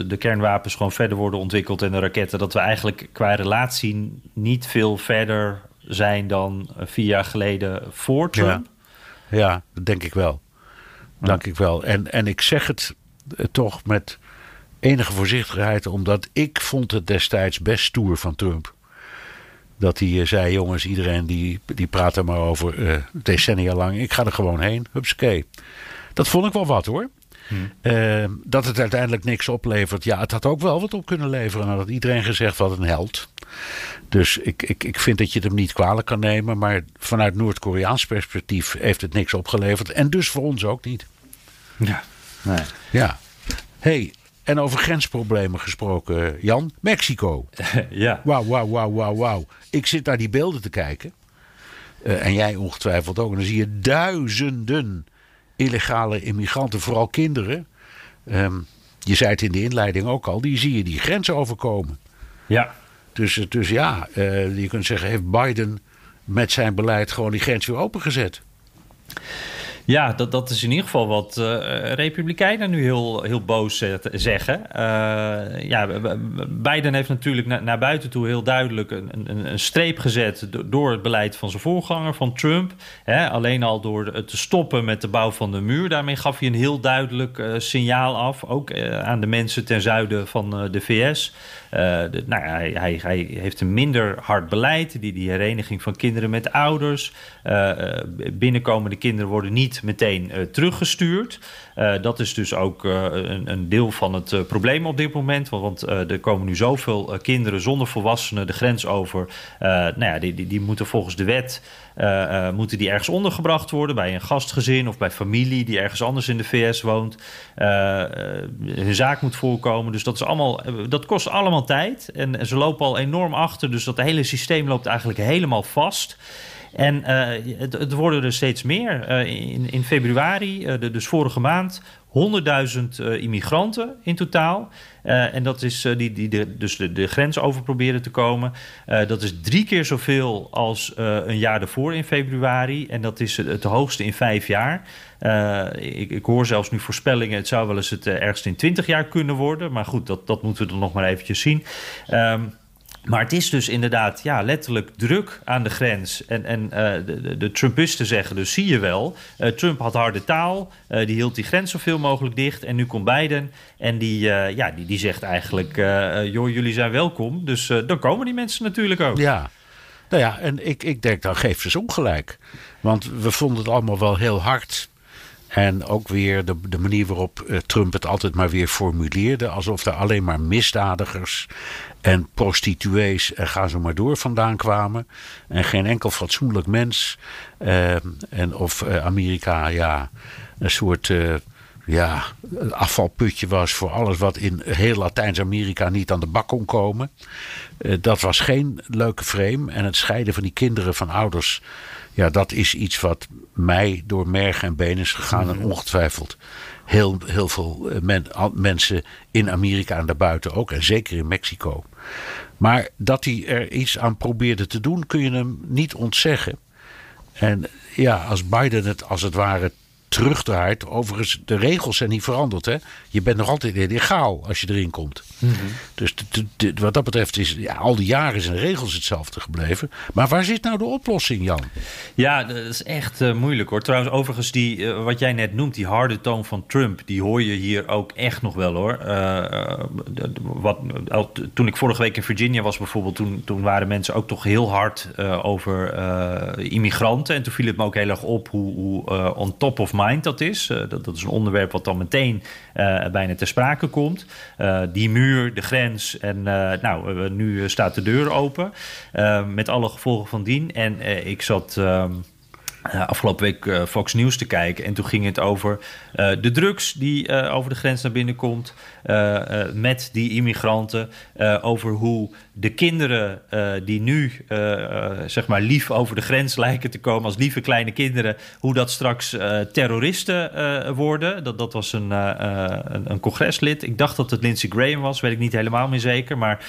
de kernwapens gewoon verder worden ontwikkeld en de raketten, dat we eigenlijk qua relatie niet veel verder zijn dan vier jaar geleden voor Trump? Ja, ja dat denk ik wel. Dank ik wel. En, en ik zeg het toch met enige voorzichtigheid, omdat ik vond het destijds best stoer van Trump. Dat hij zei, jongens, iedereen die, die praat er maar over decennia lang. Ik ga er gewoon heen. Hupsakee. Dat vond ik wel wat hoor. Hmm. Uh, dat het uiteindelijk niks oplevert. Ja, het had ook wel wat op kunnen leveren. En had iedereen gezegd wat een held. Dus ik, ik, ik vind dat je het hem niet kwalijk kan nemen. Maar vanuit Noord-Koreaans perspectief heeft het niks opgeleverd. En dus voor ons ook niet. Ja. Nee. Ja. hey, en over grensproblemen gesproken, Jan. Mexico. <laughs> ja. Wauw, wauw, wauw, wauw, wauw. Ik zit naar die beelden te kijken. Uh, en jij ongetwijfeld ook. En dan zie je duizenden illegale immigranten, vooral kinderen. Um, je zei het in de inleiding ook al, die zie je die grens overkomen. Ja. Dus, dus ja, uh, je kunt zeggen, heeft Biden met zijn beleid gewoon die grens weer opengezet? Ja, dat, dat is in ieder geval wat uh, Republikeinen nu heel, heel boos zeggen. Uh, ja, Biden heeft natuurlijk na, naar buiten toe heel duidelijk een, een, een streep gezet door het beleid van zijn voorganger, van Trump. Hè, alleen al door te stoppen met de bouw van de muur. Daarmee gaf hij een heel duidelijk uh, signaal af, ook aan de mensen ten zuiden van de VS. De, nou ja, hij, hij, hij, heeft een minder hard beleid. Die, die hereniging van kinderen met ouders. binnenkomende kinderen worden niet meteen teruggestuurd. Dat is dus ook een, een, deel van het probleem op dit moment. Want er komen nu zoveel kinderen zonder volwassenen de grens over. nou ja, die, die, die, moeten volgens de wet moeten die ergens ondergebracht worden. Bij een gastgezin of bij familie die ergens anders in de VS woont. hun zaak moet voorkomen. Dus dat, is allemaal, dat kost allemaal tijd. En, ze lopen al enorm achter. Dus dat hele systeem loopt eigenlijk helemaal vast. En het, worden er steeds meer. In, in februari, dus vorige maand, 100.000 immigranten in totaal. en dat is die, die de, dus de, de, grens over proberen te komen. dat is drie keer zoveel als een jaar daarvoor in februari. En dat is het, hoogste in vijf jaar. Ik, ik, hoor zelfs nu voorspellingen. Het zou wel eens het ergst in 20 jaar kunnen worden. Maar goed, dat, dat moeten we dan nog maar eventjes zien. Um, maar het is dus inderdaad ja, letterlijk druk aan de grens. En, en uh, de, de, Trumpisten zeggen dus, zie je wel... Uh, Trump had harde taal, uh, die hield die grens zoveel mogelijk dicht... en nu komt Biden en die, ja, die, die zegt eigenlijk... joh, jullie zijn welkom, dus dan komen die mensen natuurlijk ook. Ja, nou ja, en ik, ik denk, dan geeft ze ongelijk. Want we vonden het allemaal wel heel hard... En ook weer de, de manier waarop eh, Trump het altijd maar weer formuleerde. Alsof er alleen maar misdadigers en prostituees en ga zo maar door vandaan kwamen. En geen enkel fatsoenlijk mens. Uh, en of uh, Amerika ja, een soort uh, ja, afvalputje was voor alles wat in heel Latijns-Amerika niet aan de bak kon komen. dat was geen leuke frame. En het scheiden van die kinderen van ouders ja, dat is iets wat mij door merg en been is gegaan. En ongetwijfeld heel, heel veel mensen in Amerika en daarbuiten ook. En zeker in Mexico. Maar dat hij er iets aan probeerde te doen, kun je hem niet ontzeggen. En ja, als Biden het als het ware terugdraait. Overigens, de regels zijn niet veranderd. Hè? Je bent nog altijd illegaal als je erin komt. Mhm. Dus wat dat betreft is ja, al die jaren zijn de regels hetzelfde gebleven. Maar waar zit nou de oplossing, Jan? Ja, dat is echt uh, moeilijk hoor. Trouwens, overigens, die, uh, wat jij net noemt, die harde toon van Trump, die hoor je hier ook echt nog wel hoor. Uh, wat, toen ik vorige week in Virginia was bijvoorbeeld, toen, toen waren mensen ook toch heel hard over immigranten. En toen viel het me ook heel erg op hoe, hoe on top of mind dat is. dat, dat is een onderwerp wat dan meteen bijna ter sprake komt. die muur, de grens en nou, nu staat de deur open. met alle gevolgen van dien. En ik zat... Ehm, uh, afgelopen week uh, Fox News te kijken. En toen ging het over uh, de drugs die over de grens naar binnen komt. met die immigranten. over hoe de kinderen die nu zeg maar lief over de grens lijken te komen. Als lieve kleine kinderen. Hoe dat straks terroristen worden. Dat, dat was een, een, een, congreslid. Ik dacht dat het Lindsey Graham was. Weet ik niet helemaal meer zeker. Maar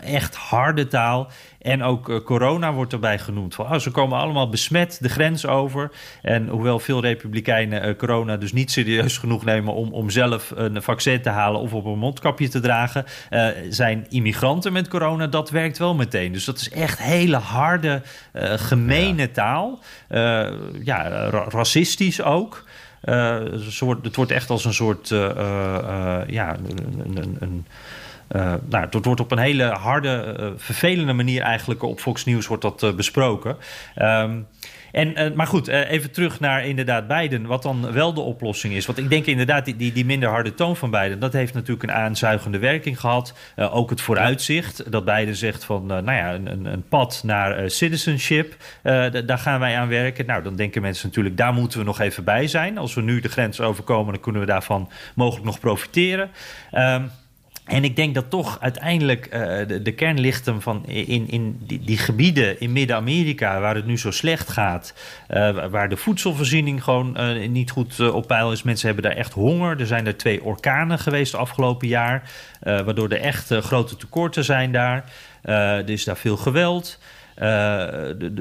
echt harde taal. En ook uh, corona wordt erbij genoemd. Van, oh, ze komen allemaal besmet de grens over. En hoewel veel republikeinen uh, corona dus niet serieus genoeg nemen om, om zelf een vaccin te halen of op een mondkapje te dragen, uh, zijn immigranten met corona, dat werkt wel meteen. Dus dat is echt hele harde, gemene ja. taal. ja, ra racistisch ook. Soort, het wordt echt als een soort ja, een, een, een uh, nou, het wordt op een hele harde, uh, vervelende manier eigenlijk op Fox News wordt dat uh, besproken. Um, en, maar goed, even terug naar inderdaad Biden. Wat dan wel de oplossing is. Want ik denk inderdaad, die, die, die minder harde toon van Biden... dat heeft natuurlijk een aanzuigende werking gehad. ook het vooruitzicht. Dat Biden zegt van, nou ja, een, een pad naar citizenship. daar gaan wij aan werken. Nou, dan denken mensen natuurlijk, daar moeten we nog even bij zijn. Als we nu de grens overkomen, dan kunnen we daarvan mogelijk nog profiteren. Um, en ik denk dat toch uiteindelijk uh, de, de, kern ligt hem van in, in die, die gebieden in Midden-Amerika waar het nu zo slecht gaat, uh, waar de voedselvoorziening gewoon uh, niet goed op peil is. Mensen hebben daar echt honger. Er zijn er twee orkanen geweest afgelopen jaar, waardoor er echt grote tekorten zijn daar. er is daar veel geweld. Uh,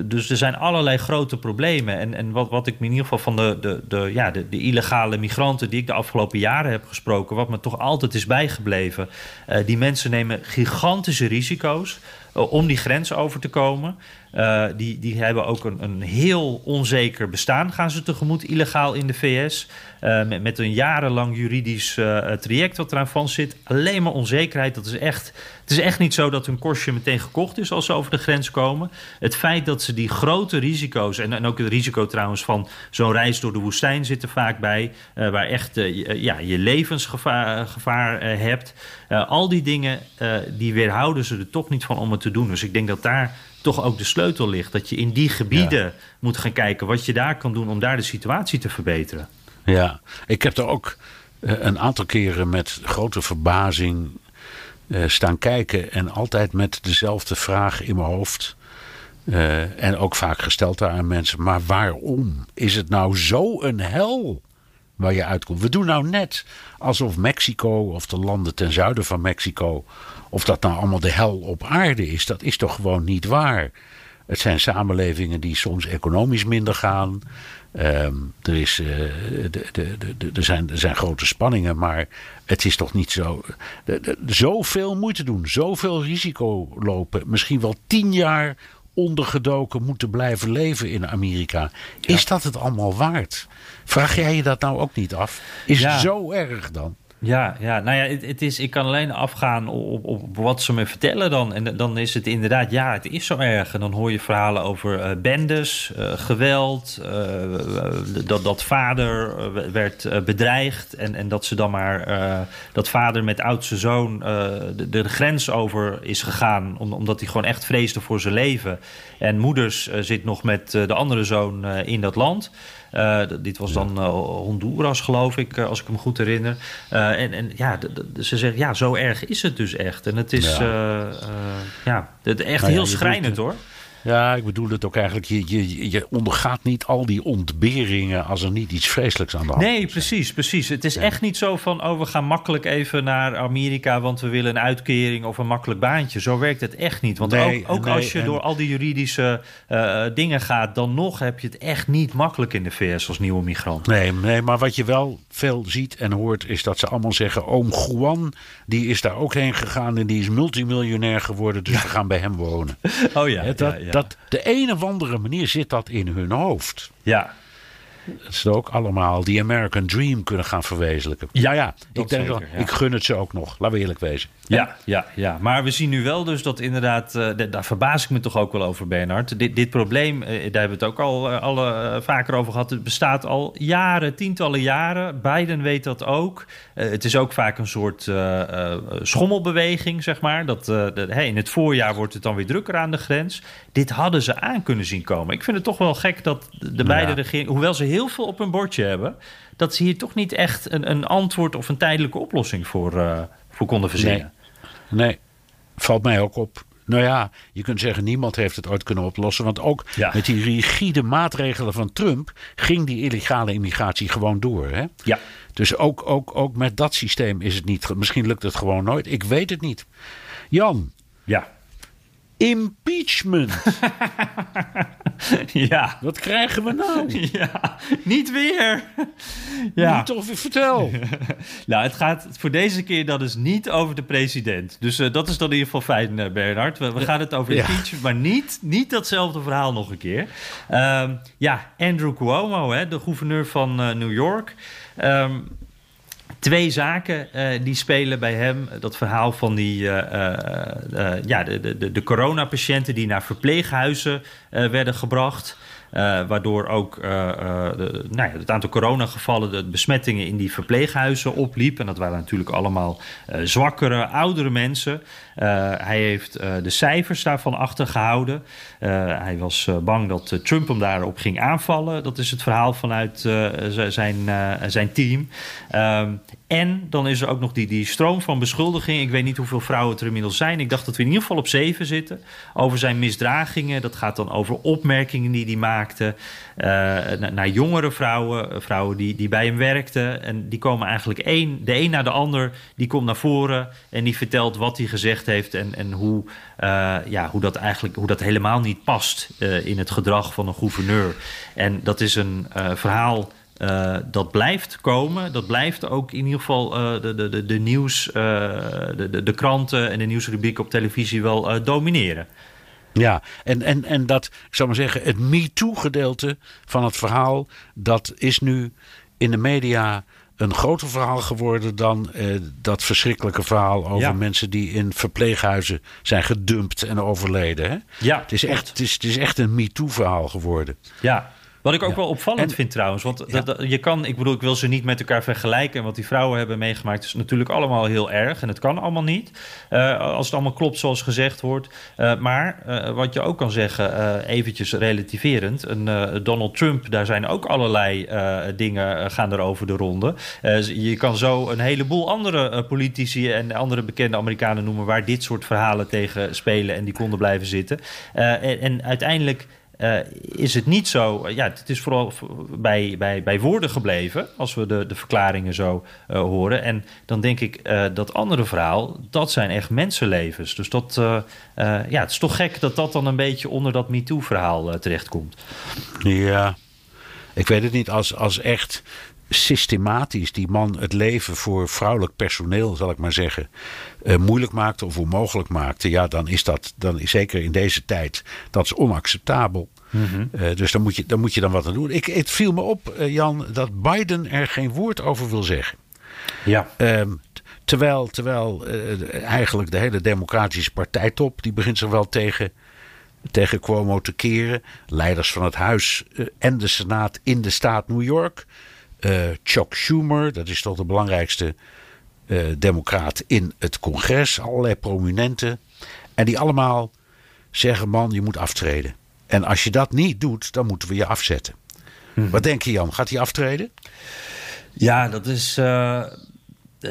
dus er zijn allerlei grote problemen. En, en wat, wat ik me in ieder geval van de, de, de, ja, de, de illegale migranten die ik de afgelopen jaren heb gesproken, wat me toch altijd is bijgebleven. Uh, die mensen nemen gigantische risico's uh, om die grens over te komen. Uh, die, die hebben ook een, een heel onzeker bestaan, gaan ze tegemoet, illegaal in de VS. Uh, met, met een jarenlang juridisch uh, traject wat eraan van zit. Alleen maar onzekerheid. Dat is echt, het is echt niet zo dat hun kostje meteen gekocht is als ze over de grens komen. Het feit dat ze die grote risico's, en, en ook het risico trouwens van zo'n reis door de woestijn zit er vaak bij, waar echt ja, je levensgevaar gevaar, hebt. al die dingen, die weerhouden ze er toch niet van om het te doen. Dus ik denk dat daar toch ook de sleutel ligt. Dat je in die gebieden ja. moet gaan kijken wat je daar kan doen om daar de situatie te verbeteren. Ja, ik heb er ook een aantal keren met grote verbazing uh, staan kijken. En altijd met dezelfde vraag in mijn hoofd. Uh, en ook vaak gesteld daar aan mensen. Maar waarom is het nou zo een hel waar je uitkomt? We doen nou net alsof Mexico of de landen ten zuiden van Mexico of dat nou allemaal de hel op aarde is, dat is toch gewoon niet waar. Het zijn samenlevingen die soms economisch minder gaan. Um, er, is, uh, de, de, de, er, zijn, er zijn grote spanningen, maar het is toch niet zo. Zoveel moeite doen, zoveel risico lopen. Misschien wel tien jaar ondergedoken moeten blijven leven in Amerika. Is ja. dat het allemaal waard? Vraag jij je dat nou ook niet af? Is ja. het zo erg dan? Ja, ja, nou ja, het, is, ik kan alleen afgaan op, op, wat ze me vertellen dan. En dan is het inderdaad, ja, het is zo erg. En dan hoor je verhalen over uh, bendes, uh, geweld, uh, dat, dat vader werd bedreigd. En, en dat ze dan maar, dat vader met oudste zoon de, de, grens over is gegaan. Om, omdat hij gewoon echt vreesde voor zijn leven. En moeders zit nog met de andere zoon in dat land. Uh, dit was dan uh, Honduras, geloof ik, uh, als ik me goed herinner. en, en ja, ze zeggen, ja, zo erg is het dus echt. En het is ja, ja het, echt nou heel schrijnend hoor. Ja, ik bedoel het ook eigenlijk. Je, je, je ondergaat niet al die ontberingen als er niet iets vreselijks aan de hand is. Nee, precies, precies. Het is echt niet zo van, oh, we gaan makkelijk even naar Amerika, want we willen een uitkering of een makkelijk baantje. Zo werkt het echt niet. Want ook, ook als je door al die juridische uh, dingen gaat, dan nog heb je het echt niet makkelijk in de VS als nieuwe migrant. Nee, nee, maar wat je wel veel ziet en hoort, is dat ze allemaal zeggen: Oom Juan, die is daar ook heen gegaan en die is multimiljonair geworden, dus we gaan bij hem wonen. <laughs> Oh ja, dat, ja, ja dat de een of andere manier zit dat in hun hoofd. Ja. Dat ze ook allemaal die American Dream kunnen gaan verwezenlijken. Ja, ja. Ik, denk zeker, ik gun het ze ook nog. Laten we eerlijk wezen. Ja, ja, ja. Maar we zien nu wel dus dat inderdaad... Uh, daar verbaas ik me toch ook wel over, Bernard. Dit, dit probleem, uh, daar hebben we het ook al uh, alle, vaker over gehad. Het bestaat al jaren, tientallen jaren. Biden weet dat ook. het is ook vaak een soort schommelbeweging, zeg maar. Dat, hey, in het voorjaar wordt het dan weer drukker aan de grens. Dit hadden ze aan kunnen zien komen. Ik vind het toch wel gek dat de beide ja. regeringen... hoewel ze heel veel op hun bordje hebben... dat ze hier toch niet echt een, een antwoord of een tijdelijke oplossing voor, voor konden verzinnen. Nee. nee, valt mij ook op. Nou ja, je kunt zeggen, niemand heeft het ooit kunnen oplossen. Want ook ja. met die rigide maatregelen van Trump ging die illegale immigratie gewoon door. Hè? Ja. Dus ook, ook, ook met dat systeem is het niet. Misschien lukt het gewoon nooit. Ik weet het niet. Jan. Ja. Impeachment. <laughs> <laughs> ja. Wat krijgen we nou? <laughs> Ja, niet weer. ja. Niet of vertel. <laughs> nou, het gaat voor deze keer dat is niet over de president. Dus uh, dat is dan in ieder geval fijn, uh, Bernard. We, we, gaan het over impeachment, maar niet, niet datzelfde verhaal nog een keer. Um, ja, Andrew Cuomo, hè, de gouverneur van uh, New York. Um, twee zaken uh, die spelen bij hem. Dat verhaal van die, uh, uh, ja, de, de, de coronapatiënten die naar verpleeghuizen werden gebracht. waardoor ook de, nou ja, het aantal coronagevallen, de besmettingen in die verpleeghuizen opliep. En dat waren natuurlijk allemaal zwakkere, oudere mensen. Hij heeft de cijfers daarvan achtergehouden. hij was bang dat Trump hem daarop ging aanvallen. Dat is het verhaal vanuit zijn, zijn team. Ehm, en dan is er ook nog die, die stroom van beschuldiging. Ik weet niet hoeveel vrouwen er inmiddels zijn. Ik dacht dat we in ieder geval op zeven zitten. Over zijn misdragingen. Dat gaat dan over opmerkingen die hij maakte. Naar jongere vrouwen. Vrouwen die, die bij hem werkten. En die komen eigenlijk één, de een na de ander. Die komt naar voren. En die vertelt wat hij gezegd heeft. En, en hoe, uh, ja, hoe dat eigenlijk hoe dat helemaal niet past uh, in het gedrag van een gouverneur. En dat is een verhaal uh, dat blijft komen. Dat blijft ook in ieder geval de, de, de, nieuws, de, de, de, kranten en de nieuwsrubriek op televisie wel domineren. Ja, en, en, en dat, ik zou maar zeggen, het MeToo-gedeelte van het verhaal, dat is nu in de media een groter verhaal geworden dan dat verschrikkelijke verhaal over ja. mensen die in verpleeghuizen zijn gedumpt en overleden. Hè? Ja, het is, echt, het, is, het is echt een MeToo-verhaal geworden. Ja, wat ik ook ja. wel opvallend en, vind trouwens. Want ja. dat, je kan, ik bedoel, ik wil ze niet met elkaar vergelijken. En wat die vrouwen hebben meegemaakt is natuurlijk allemaal heel erg. En het kan allemaal niet. Uh, als het allemaal klopt zoals gezegd wordt. Uh, maar uh, wat je ook kan zeggen, eventjes relativerend. Een, Donald Trump, daar zijn ook allerlei dingen gaan er over de ronde. je kan zo een heleboel andere politici en andere bekende Amerikanen noemen... waar dit soort verhalen tegen spelen en die konden blijven zitten. en, en uiteindelijk uh, is het niet zo. Ja, het is vooral bij, bij, bij woorden gebleven. Als we de, de verklaringen zo uh, horen. En dan denk ik dat andere verhaal. Dat zijn echt mensenlevens. Dus dat. ja, het is toch gek dat dat dan een beetje onder dat MeToo-verhaal terechtkomt. Ja. Ik weet het niet. Als, als echt systematisch die man het leven voor vrouwelijk personeel, zal ik maar zeggen, moeilijk maakte of onmogelijk maakte, ja, dan is dat, dan is zeker in deze tijd, dat is onacceptabel. Mm -hmm. uh, dus dan moet, je, dan moet je dan wat aan doen. Ik, het viel me op, uh, Jan, dat Biden er geen woord over wil zeggen. Ja. Ehm, terwijl terwijl uh, eigenlijk de hele Democratische partijtop... die begint zich wel tegen, tegen Cuomo te keren. Leiders van het Huis en de Senaat in de staat New York. Chuck Schumer, dat is toch de belangrijkste democraat in het congres. Allerlei prominenten. En die allemaal zeggen: man, je moet aftreden. En als je dat niet doet, dan moeten we je afzetten. Hmm. Wat denk je, Jan? Gaat hij aftreden? Ja, dat is. Uh,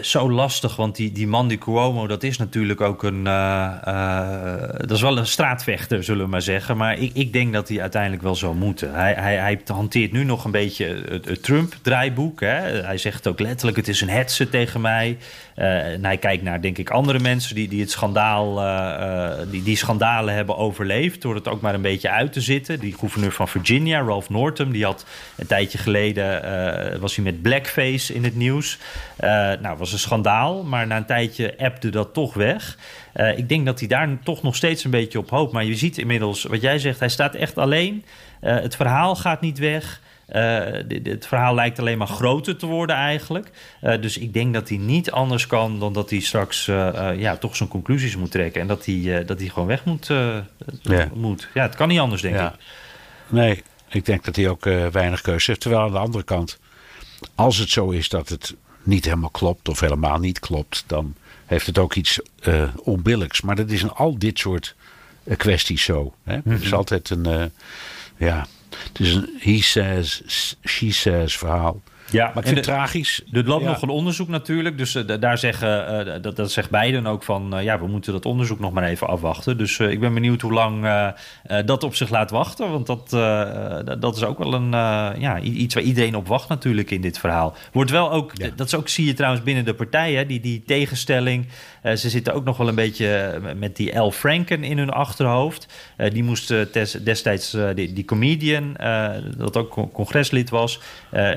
zo lastig, want die, die man, die Cuomo, dat is natuurlijk ook een... Uh, uh, dat is wel een straatvechter, zullen we maar zeggen. Maar ik, ik denk dat hij uiteindelijk wel zou moeten. Hij, hij, hij hanteert nu nog een beetje het, Trump-draaiboek. Hij zegt ook letterlijk, het is een hetze tegen mij. Uh, en hij kijkt naar, denk ik, andere mensen die, die het schandaal... die, die schandalen hebben overleefd... door het ook maar een beetje uit te zitten. Die gouverneur van Virginia, Ralph Northam... die had een tijdje geleden... was hij met blackface in het nieuws... nou, was een schandaal, maar na een tijdje appte dat toch weg. Ik denk dat hij daar toch nog steeds een beetje op hoopt. Maar je ziet inmiddels, wat jij zegt, hij staat echt alleen. Het verhaal gaat niet weg. Uh, het verhaal lijkt alleen maar groter te worden eigenlijk. dus ik denk dat hij niet anders kan dan dat hij straks ja, toch zijn conclusies moet trekken. En dat hij, dat hij gewoon weg moet, ja. moet. Ja, het kan niet anders, denk ja. ik. Nee, ik denk dat hij ook weinig keuze heeft. Terwijl aan de andere kant, als het zo is dat het niet helemaal klopt of helemaal niet klopt, dan heeft het ook iets onbillijks. Maar dat is in al dit soort kwesties zo. Hè? Het is mhm. altijd een, ja, het is een he says, she says verhaal. Ja, maar ik vind het tragisch. Er loopt nog een onderzoek natuurlijk. Dus uh, daar zeggen, uh, dat, dat zegt Biden ook van... Uh, ja, we moeten dat onderzoek nog maar even afwachten. Dus ik ben benieuwd hoe lang dat op zich laat wachten. Want dat, dat is ook wel een, ja, iets waar iedereen op wacht natuurlijk in dit verhaal. Wordt wel ook, ja. dat is ook, zie je trouwens binnen de partijen... die, die tegenstelling uh, ze zitten ook nog wel een beetje eh, met die L. Franken in hun achterhoofd. Uh, die moest destijds, die, die, comedian, dat ook congreslid was,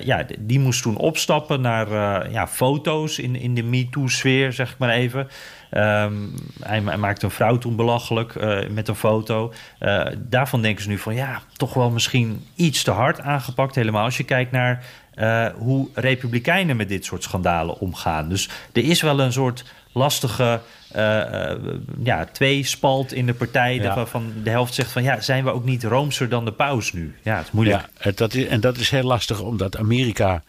ja, die moest toen opstappen naar ja, foto's in, in de MeToo-sfeer, zeg ik maar even. Um, hij, hij, maakte een vrouw toen belachelijk met een foto. Daarvan denken ze nu van ja, toch wel misschien iets te hard aangepakt. Helemaal als je kijkt naar hoe republikeinen met dit soort schandalen omgaan. Dus er is wel een soort lastige uh, uh, ja, tweespalt in de partij. Ja. Waarvan de helft zegt van ja, zijn we ook niet roomser dan de paus nu? Ja, het is moeilijk. Ja, dat is, en dat is heel lastig omdat Amerika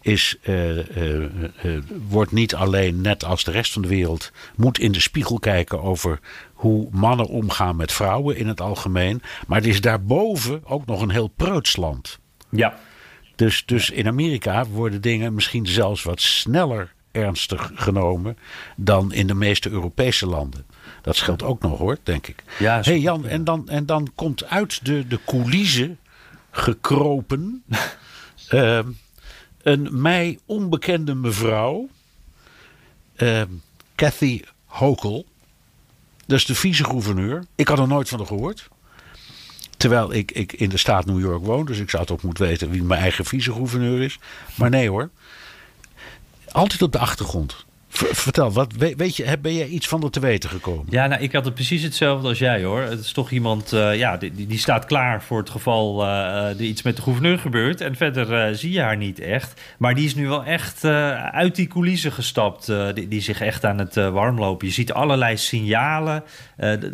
is, uh, wordt niet alleen net als de rest van de wereld, moet in de spiegel kijken over hoe mannen omgaan met vrouwen in het algemeen. Maar het is daarboven ook nog een heel preutsland. Ja. Dus, dus in Amerika worden dingen misschien zelfs wat sneller ernstig genomen dan in de meeste Europese landen. Dat scheelt ook nog hoor, denk ik. Ja, hey Jan, en dan, en dan komt uit de, de coulissen gekropen uh, <laughs> een mij onbekende mevrouw, uh, Kathy Hochul. Dat is de vice-gouverneur. Ik had er nooit van haar gehoord. Terwijl ik, ik in de staat New York woon, dus ik zou toch moeten weten wie mijn eigen vice-gouverneur is. Maar nee hoor. Altijd op de achtergrond. Vertel, wat, weet je, ben jij iets van er te weten gekomen? Ja, nou, ik had het precies hetzelfde als jij hoor. Het is toch iemand, uh, ja, die, die staat klaar voor het geval uh, er iets met de gouverneur gebeurt. En verder zie je haar niet echt. Maar die is nu wel echt uit die coulissen gestapt. Die, die, zich echt aan het warmlopen. Je ziet allerlei signalen.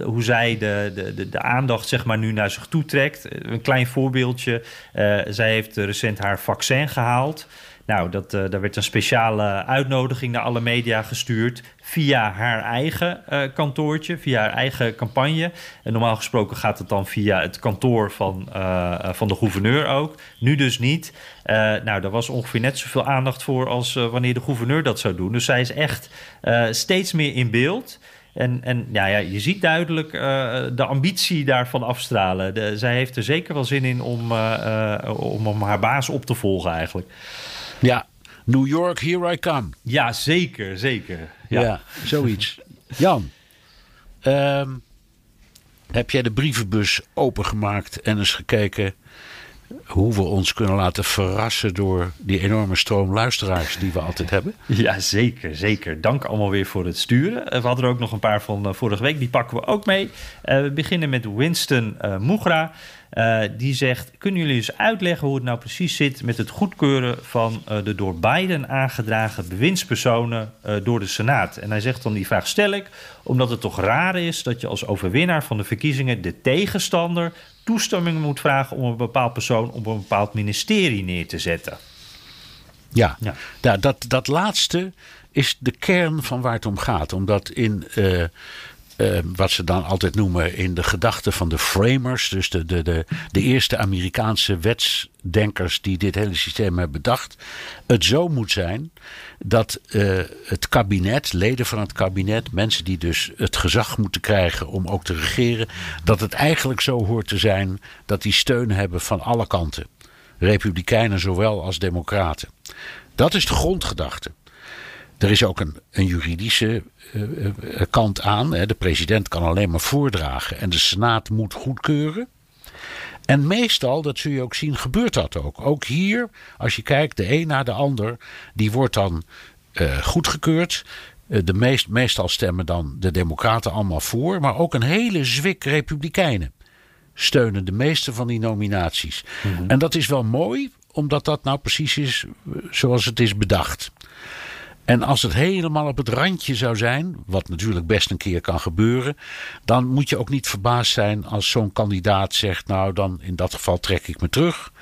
Hoe zij de, de, de, aandacht zeg maar nu naar zich toe trekt. Een klein voorbeeldje. zij heeft recent haar vaccin gehaald. Nou, dat, uh, daar werd een speciale uitnodiging naar alle media gestuurd. Via haar eigen uh, kantoortje, via haar eigen campagne. En normaal gesproken gaat het dan via het kantoor van, uh, van de gouverneur ook. Nu dus niet. nou, daar was ongeveer net zoveel aandacht voor als wanneer de gouverneur dat zou doen. Dus zij is echt steeds meer in beeld. En, en ja, ja, je ziet duidelijk de ambitie daarvan afstralen. Zij heeft er zeker wel zin in om, om haar baas op te volgen eigenlijk. Ja, New York, here I come. Ja, zeker, zeker. Ja, zoiets. Jan, ehm, heb jij de brievenbus opengemaakt en eens gekeken hoe we ons kunnen laten verrassen door die enorme stroom luisteraars die we altijd hebben? <laughs> Ja, zeker, zeker. Dank allemaal weer voor het sturen. We hadden er ook nog een paar van eh, vorige week, die pakken we ook mee. Uh, we beginnen met Winston uh, Moegra. die zegt: Kunnen jullie eens uitleggen hoe het nou precies zit met het goedkeuren van de door Biden aangedragen bewindspersonen door de Senaat? En hij zegt dan: Die vraag stel ik omdat het toch raar is dat je als overwinnaar van de verkiezingen de tegenstander toestemming moet vragen om een bepaald persoon op een bepaald ministerie neer te zetten. Ja, ja. dat, dat laatste is de kern van waar het om gaat. Omdat in uh, uh, wat ze dan altijd noemen in de gedachten van de framers, dus de, de, de, de eerste Amerikaanse wetsdenkers die dit hele systeem hebben bedacht, het zo moet zijn dat uh, het kabinet, leden van het kabinet, mensen die dus het gezag moeten krijgen om ook te regeren, dat het eigenlijk zo hoort te zijn dat die steun hebben van alle kanten. Republikeinen zowel als democraten. Dat is de grondgedachte. Er is ook een, een juridische uh, kant aan. Hè. De president kan alleen maar voordragen en de Senaat moet goedkeuren. En meestal, dat zul je ook zien, gebeurt dat ook. Ook hier, als je kijkt, de een na de ander, die wordt dan uh, goedgekeurd. De meest, meestal stemmen dan de Democraten allemaal voor, maar ook een hele zwik Republikeinen steunen de meeste van die nominaties. Mm -hmm. En dat is wel mooi, omdat dat nou precies is zoals het is bedacht. En als het helemaal op het randje zou zijn, wat natuurlijk best een keer kan gebeuren, dan moet je ook niet verbaasd zijn als zo'n kandidaat zegt: Nou, dan in dat geval trek ik me terug.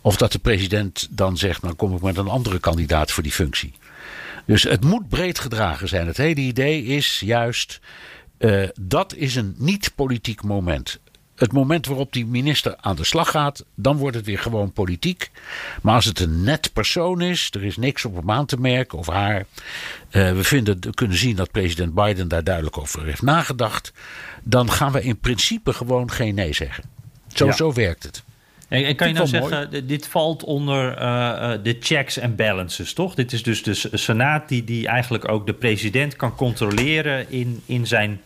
Of dat de president dan zegt: Nou, kom ik met een andere kandidaat voor die functie. Dus het moet breed gedragen zijn. Het hele idee is juist. Uh, dat is een niet-politiek moment het moment waarop die minister aan de slag gaat, dan wordt het weer gewoon politiek. Maar als het een net persoon is, er is niks op hem aan te merken of haar. Uh, we vinden, kunnen zien dat president Biden daar duidelijk over heeft nagedacht. Dan gaan we in principe gewoon geen nee zeggen. Zo, ja. zo werkt het. En, en kan je nou zeggen, mooi. dit valt onder uh, de checks en balances, toch? Dit is dus de Senaat die, die eigenlijk ook de president kan controleren in, in, zijn,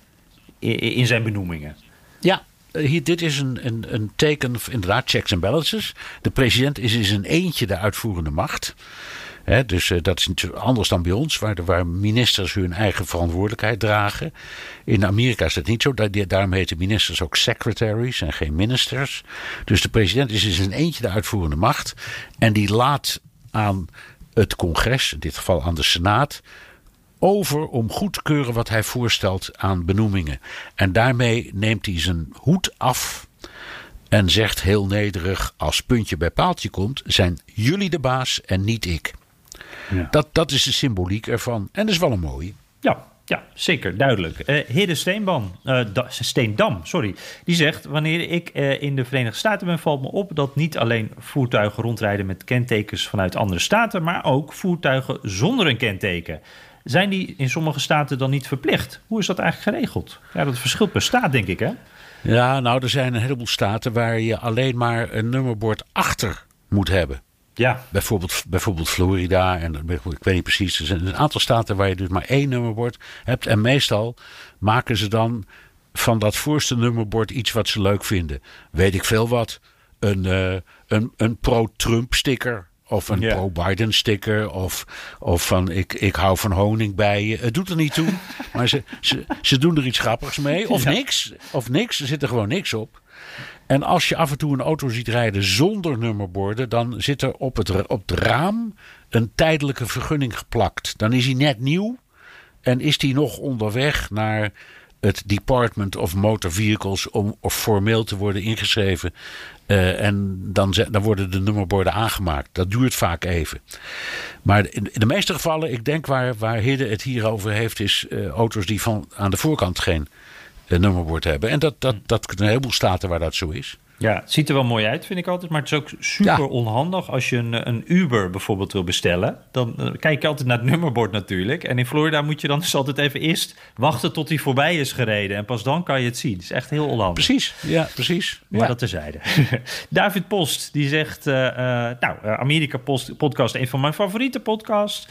in zijn benoemingen. Ja, hier, dit is een, een, een teken, inderdaad, checks en balances. De president is in zijn eentje de uitvoerende macht. He, dus uh, dat is anders dan bij ons, waar, waar ministers hun eigen verantwoordelijkheid dragen. In Amerika is dat niet zo. Daar, daarom heten ministers ook secretaries en geen ministers. Dus de president is in zijn eentje de uitvoerende macht. En die laat aan het congres, in dit geval aan de Senaat, over om goed te keuren wat hij voorstelt aan benoemingen. En daarmee neemt hij zijn hoed af en zegt heel nederig: als puntje bij paaltje komt, zijn jullie de baas en niet ik. Ja. Dat, dat is de symboliek ervan. En dat is wel een mooie. Ja, ja, zeker, duidelijk. Uh, Hidde Steenbam, uh, da, Steendam, sorry, die zegt... wanneer ik uh, in de Verenigde Staten ben, valt me op... dat niet alleen voertuigen rondrijden met kentekens vanuit andere staten... maar ook voertuigen zonder een kenteken. Zijn die in sommige staten dan niet verplicht? Hoe is dat eigenlijk geregeld? Ja, dat verschilt per staat, denk ik, hè? Ja, nou, er zijn een heleboel staten waar je alleen maar een nummerbord achter moet hebben. Ja. Bijvoorbeeld, bijvoorbeeld Florida en ik weet niet precies. Er zijn een aantal staten waar je dus maar één nummerbord hebt. En meestal maken ze dan van dat voorste nummerbord iets wat ze leuk vinden. Weet ik veel wat. Een, uh, een, een pro-Trump sticker of een yeah. pro-Biden sticker. Of, of van ik, ik hou van honing bij je. Het doet er niet toe. <laughs> maar ze, ze, ze doen er iets grappigs mee. Of ja. niks. Of niks. Er zit er gewoon niks op. En als je af en toe een auto ziet rijden zonder nummerborden. Dan zit er op het, op het raam een tijdelijke vergunning geplakt. Dan is hij net nieuw. En is hij nog onderweg naar het Department of Motor Vehicles om formeel te worden ingeschreven. Uh, en dan, dan worden de nummerborden aangemaakt. Dat duurt vaak even. Maar in, de meeste gevallen, ik denk waar, waar Hidde het hier over heeft, is uh, auto's die van aan de voorkant geen uh, nummerbord hebben. En dat, dat, dat een heleboel staten waar dat zo is. Ja, het ziet er wel mooi uit, vind ik altijd. Maar het is ook super ja. onhandig als je een, een Uber bijvoorbeeld wil bestellen. Dan uh, kijk je altijd naar het nummerbord natuurlijk. En in Florida moet je dan dus altijd even eerst wachten tot hij voorbij is gereden. En pas dan kan je het zien. Het is echt heel onhandig. Precies, ja, precies. Maar ja. dat terzijde. <laughs> David Post, die zegt... Uh, uh, nou, Amerika Post, podcast, een van mijn favoriete podcasts.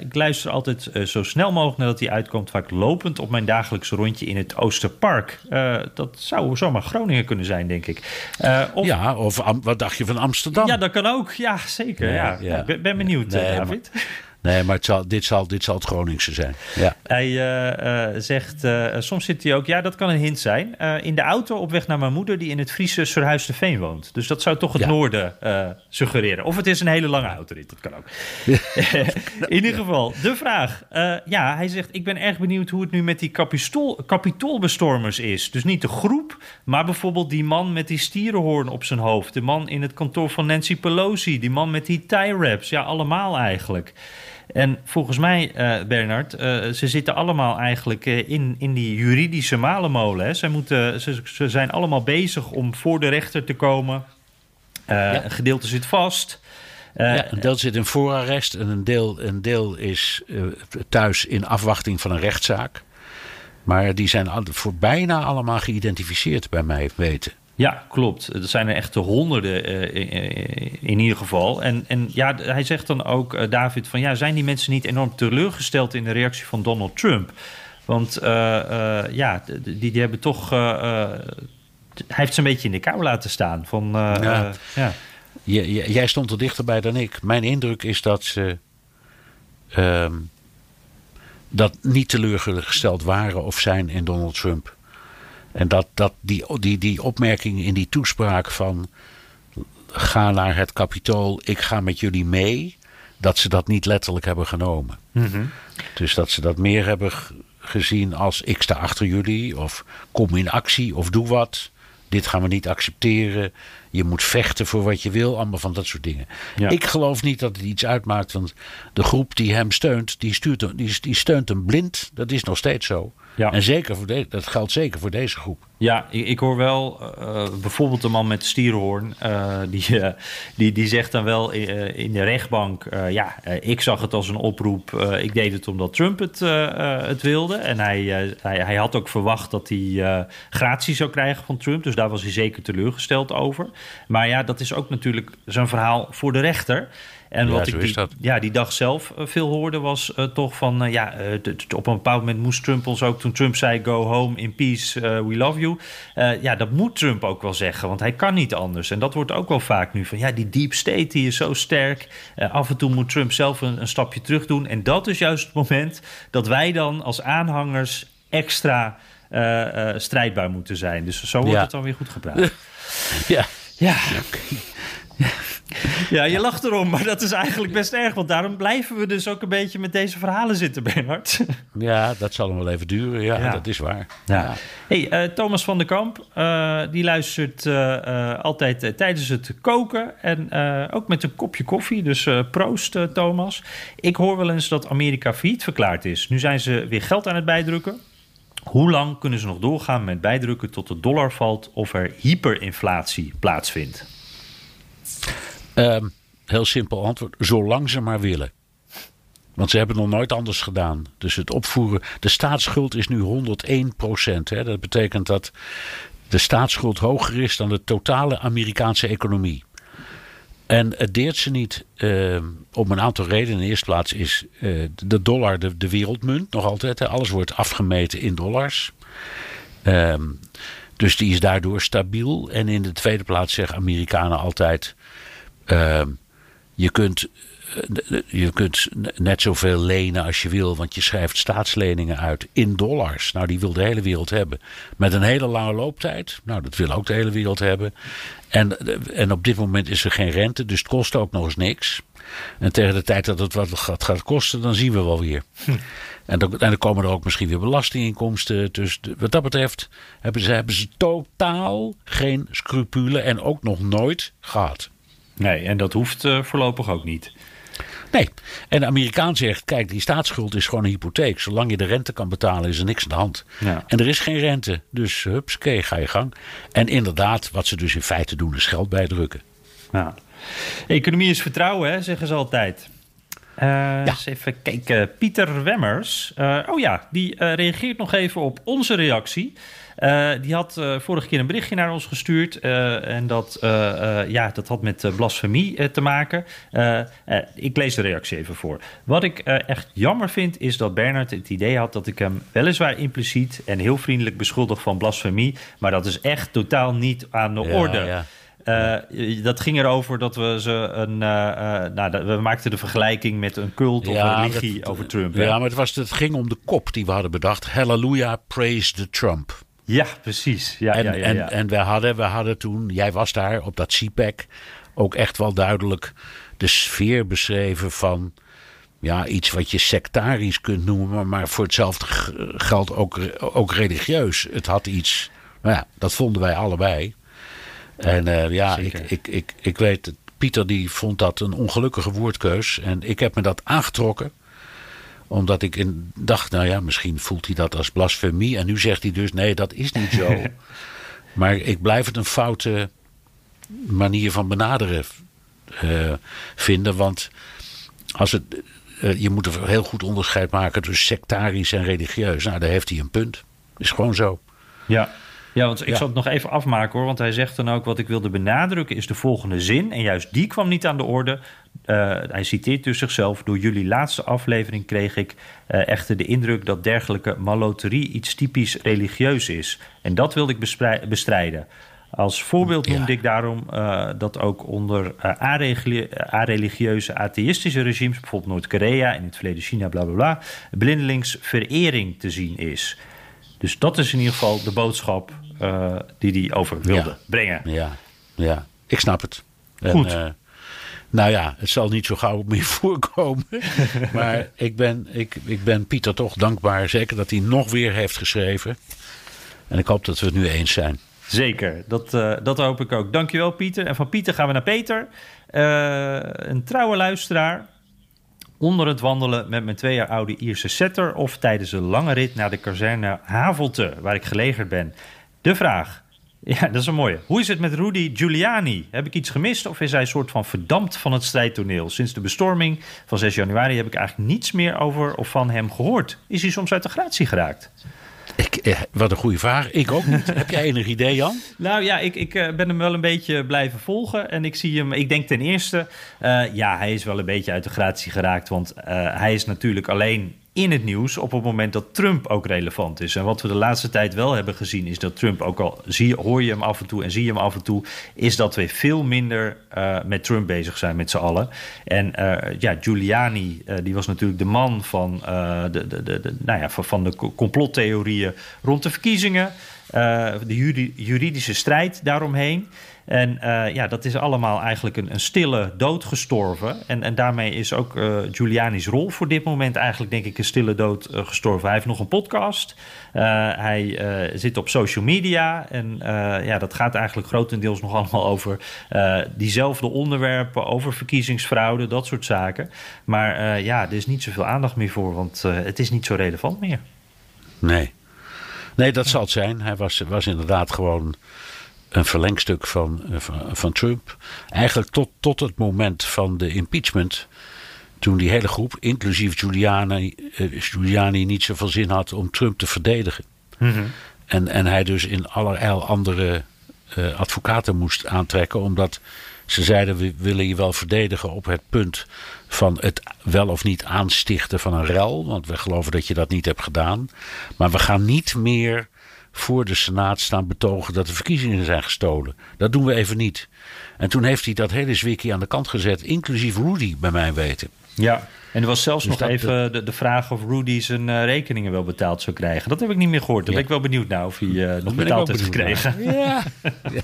ik luister altijd zo snel mogelijk nadat hij uitkomt. Vaak lopend op mijn dagelijkse rondje in het Oosterpark. dat zou zomaar Groningen kunnen zijn, denk ik. Uh, of, ja, of wat dacht je van Amsterdam? Ja, dat kan ook. Ja, zeker. Ja, ja. ja. Ben, ben, benieuwd, nee, David. Maar, Nee, maar het zal, dit, zal, dit zal het Groningse zijn. Ja. Hij uh, uh, zegt, uh, soms zit hij ook, ja, dat kan een hint zijn. in de auto op weg naar mijn moeder, die in het Friese Surhuis de Veen woont. Dus dat zou toch het ja. noorden suggereren. Of het is een hele lange autorit, dat kan ook. <laughs> <laughs> in ieder geval, de vraag. ja, hij zegt, ik ben erg benieuwd hoe het nu met die kapitool, kapitoolbestormers is. Dus niet de groep, maar bijvoorbeeld die man met die stierenhoorn op zijn hoofd. De man in het kantoor van Nancy Pelosi. Die man met die tie wraps. Ja, allemaal eigenlijk. En volgens mij, uh, Bernard, uh, ze zitten allemaal eigenlijk uh, in, in die juridische malenmolen. Hè. Ze, moeten, ze, ze, zijn allemaal bezig om voor de rechter te komen. Ja. Een gedeelte zit vast. ja, een deel zit in voorarrest en een deel, een deel is thuis in afwachting van een rechtszaak. Maar die zijn voor bijna allemaal geïdentificeerd bij mij weten. Ja, klopt. Er zijn er echt honderden uh, in ieder geval. En, en ja, hij zegt dan ook, uh, David, van ja, zijn die mensen niet enorm teleurgesteld in de reactie van Donald Trump? Want ja, die, die hebben toch. hij heeft ze een beetje in de kou laten staan. Van, ja. ja. jij stond er dichterbij dan ik. Mijn indruk is dat ze. Ehm, dat niet teleurgesteld waren of zijn in Donald Trump. En dat, dat die, die, die opmerking in die toespraak van ga naar het kapitool, ik ga met jullie mee, dat ze dat niet letterlijk hebben genomen. Mhm. Dus dat ze dat meer hebben gezien als ik sta achter jullie, of kom in actie, of doe wat. Dit gaan we niet accepteren. Je moet vechten voor wat je wil. Allemaal van dat soort dingen. Ik geloof niet dat het iets uitmaakt. Want de groep die hem steunt, die, stuurt, die, die steunt hem blind. Dat is nog steeds zo. Ja. En zeker voor de, dat geldt zeker voor deze groep. Ja, ik, ik hoor wel uh, bijvoorbeeld de man met de stierenhoorn. Uh, die, uh, die, die zegt dan wel in, in de rechtbank: Ja, ik zag het als een oproep. ik deed het omdat Trump het, het wilde. En hij, hij, hij had ook verwacht dat hij gratie zou krijgen van Trump. Dus daar was hij zeker teleurgesteld over. Maar ja, dat is ook natuurlijk zijn verhaal voor de rechter. En wat ik die, ja, die dag zelf eh, veel hoorde was uh, toch van... Uh, ja, op een bepaald moment moest Trump ons ook... toen Trump zei go home in peace, we love you... ja, dat moet Trump ook wel zeggen, want hij kan niet anders. En dat wordt ook wel vaak nu van... ja, die deep state die is zo sterk. af en toe moet Trump zelf een, een, stapje terug doen. En dat is juist het moment dat wij dan als aanhangers... extra strijdbaar moeten zijn. Dus zo wordt het dan weer goed gepraat. <laughs> ja. Ja. Ja, <laughs> je lacht erom, maar dat is eigenlijk best erg. Want daarom blijven we dus ook een beetje met deze verhalen zitten, Bernhard. <laughs> Ja, dat zal nog wel even duren. Ja, dat is waar. Ja. Hey, uh, Thomas van der Kamp, uh, die luistert uh, altijd tijdens het koken. En ook met een kopje koffie. Dus proost, Thomas. Ik hoor wel eens dat Amerika failliet verklaard is. Nu zijn ze weer geld aan het bijdrukken. Hoe lang kunnen ze nog doorgaan met bijdrukken tot de dollar valt of er hyperinflatie plaatsvindt? Um, heel simpel antwoord. Zolang ze maar willen. Want ze hebben nog nooit anders gedaan. Dus het opvoeren. De staatsschuld is nu 101 procent. Dat betekent dat de staatsschuld hoger is dan de totale Amerikaanse economie. En het deert ze niet uh, om een aantal redenen. In de eerste plaats is uh, de dollar de, wereldmunt nog altijd. Hè. Alles wordt afgemeten in dollars. Um, dus die is daardoor stabiel. En in de tweede plaats zeggen Amerikanen altijd: uh, je kunt je kunt net zoveel lenen als je wil, want je schrijft staatsleningen uit in dollars. Nou, die wil de hele wereld hebben. Met een hele lange looptijd. Nou, dat wil ook de hele wereld hebben. En, en op dit moment is er geen rente, dus het kost ook nog eens niks. En tegen de tijd dat het wat gaat, gaat kosten, dan zien we wel weer. Hm. En, dan, en dan komen er ook misschien weer belastinginkomsten. Dus wat dat betreft hebben ze, hebben ze totaal geen scrupule en ook nog nooit gehad. Nee, en dat hoeft uh, voorlopig ook niet. Nee, en de Amerikaan zegt: kijk, die staatsschuld is gewoon een hypotheek. Zolang je de rente kan betalen, is er niks aan de hand. Ja. En er is geen rente. Dus hupske, ga je gang. En inderdaad, wat ze dus in feite doen, is geld bijdrukken. Ja. Economie is vertrouwen, hè, zeggen ze altijd. Uh, ja. Eens even kijken. Pieter Wemmers. Uh, oh ja, die uh, reageert nog even op onze reactie. Die had vorige keer een berichtje naar ons gestuurd. En dat, ja, dat had met blasfemie te maken. ik lees de reactie even voor. Wat ik echt jammer vind, is dat Bernard het idee had dat ik hem weliswaar impliciet en heel vriendelijk beschuldig van blasfemie. Maar dat is echt totaal niet aan de orde. Ja. Dat ging erover dat we ze een. nou, we maakten de vergelijking met een cult of een religie over Trump. Ja, maar het, was, het ging om de kop die we hadden bedacht. Hallelujah, praise the Trump. Ja, precies. Ja, en, ja, ja, en, en we, hadden, we hadden toen, jij was daar op dat CPAC, ook echt wel duidelijk de sfeer beschreven van ja, iets wat je sectarisch kunt noemen, maar voor hetzelfde geldt ook, ook religieus. Het had iets, nou ja, dat vonden wij allebei. En uh, ja, ik, ik, ik, ik weet, Pieter die vond dat een ongelukkige woordkeus. En ik heb me dat aangetrokken omdat ik in, dacht, nou ja, misschien voelt hij dat als blasfemie. En nu zegt hij dus, nee, dat is niet zo. <laughs> maar ik blijf het een foute manier van benaderen uh, vinden. Want als het, uh, je moet er heel goed onderscheid maken tussen sectarisch en religieus. Nou, daar heeft hij een punt. Is gewoon zo. Ja. Ja, want ik zal het nog even afmaken hoor. Want hij zegt dan ook: wat ik wilde benadrukken is de volgende zin. En juist die kwam niet aan de orde. Uh, hij citeert dus zichzelf. Door jullie laatste aflevering kreeg ik uh, echter de indruk dat dergelijke maloterie iets typisch religieus is. En dat wilde ik bestrijden. Als voorbeeld noemde ik daarom uh, dat ook onder areligieuze atheïstische regimes, bijvoorbeeld Noord-Korea en in het verleden China, bla bla bla, blindelings verering te zien is. Dus dat is in ieder geval de boodschap uh, die hij over wilde brengen. Ja, ja, ik snap het. Goed. En, uh, nou ja, het zal niet zo gauw meer <laughs> voorkomen. maar ik ben, ik, ik ben Pieter toch dankbaar. Zeker dat hij nog weer heeft geschreven. En ik hoop dat we het nu eens zijn. Zeker, dat, uh, dat hoop ik ook. Dankjewel Pieter. En van Pieter gaan we naar Peter. een trouwe luisteraar onder het wandelen met mijn twee jaar oude Ierse setter of tijdens een lange rit naar de kazerne Havelte, waar ik gelegerd ben. De vraag. <laughs> Ja, dat is een mooie. Hoe is het met Rudy Giuliani? Heb ik iets gemist of is hij een soort van verdampt van het strijdtoneel? Sinds de bestorming van 6 januari heb ik eigenlijk niets meer over of van hem gehoord. Is hij soms uit de gratie geraakt? Eh, wat een goede vraag. Ik ook niet. <laughs> Heb jij enig idee, Jan? Nou ja, ik, ik uh, ben hem wel een beetje blijven volgen. En ik zie hem, ik denk ten eerste, uh, ja, hij is wel een beetje uit de gratie geraakt. Want uh, hij is natuurlijk alleen in het nieuws op het moment dat Trump ook relevant is. En wat we de laatste tijd wel hebben gezien is dat Trump, ook al zie, hoor je hem af en toe en zie je hem af en toe, is dat we veel minder uh, met Trump bezig zijn met z'n allen. En uh, ja, Giuliani, uh, die was natuurlijk de man van, de, de, de, de, nou ja, van de complottheorieën rond de verkiezingen. de juridische strijd daaromheen. En uh, ja, dat is allemaal eigenlijk een, een stille dood gestorven. En, en daarmee is ook uh, Giuliani's rol voor dit moment eigenlijk, denk ik, een stille dood uh, gestorven. Hij heeft nog een podcast. hij zit op social media. En ja, dat gaat eigenlijk grotendeels nog <laughs> allemaal over diezelfde onderwerpen, over verkiezingsfraude, dat soort zaken. Maar ja, er is niet zoveel aandacht meer voor, want het is niet zo relevant meer. Nee. Nee, dat zal het zijn. Hij was, was inderdaad gewoon een verlengstuk van, eh, van, van, Trump. Eigenlijk tot, tot het moment van de impeachment. Toen die hele groep, inclusief Giuliani, uh, Giuliani niet zoveel zin had om Trump te verdedigen. Mm -hmm. en, en hij dus in allerijl andere uh, advocaten moest aantrekken. Omdat ze zeiden, we willen je wel verdedigen op het punt van het wel of niet aanstichten van een rel. Want we geloven dat je dat niet hebt gedaan. Maar we gaan niet meer voor de Senaat staan betogen dat de verkiezingen zijn gestolen. Dat doen we even niet. En toen heeft hij dat hele zwikkie aan de kant gezet, inclusief Rudy, bij mij weten. Ja, en er was zelfs dus nog even de, de, vraag of Rudy zijn uh, rekeningen wel betaald zou krijgen. Dat heb ik niet meer gehoord. Daar ja. ben ik wel benieuwd naar of hij uh, nog betaald heeft gekregen. Ja. <laughs> ja.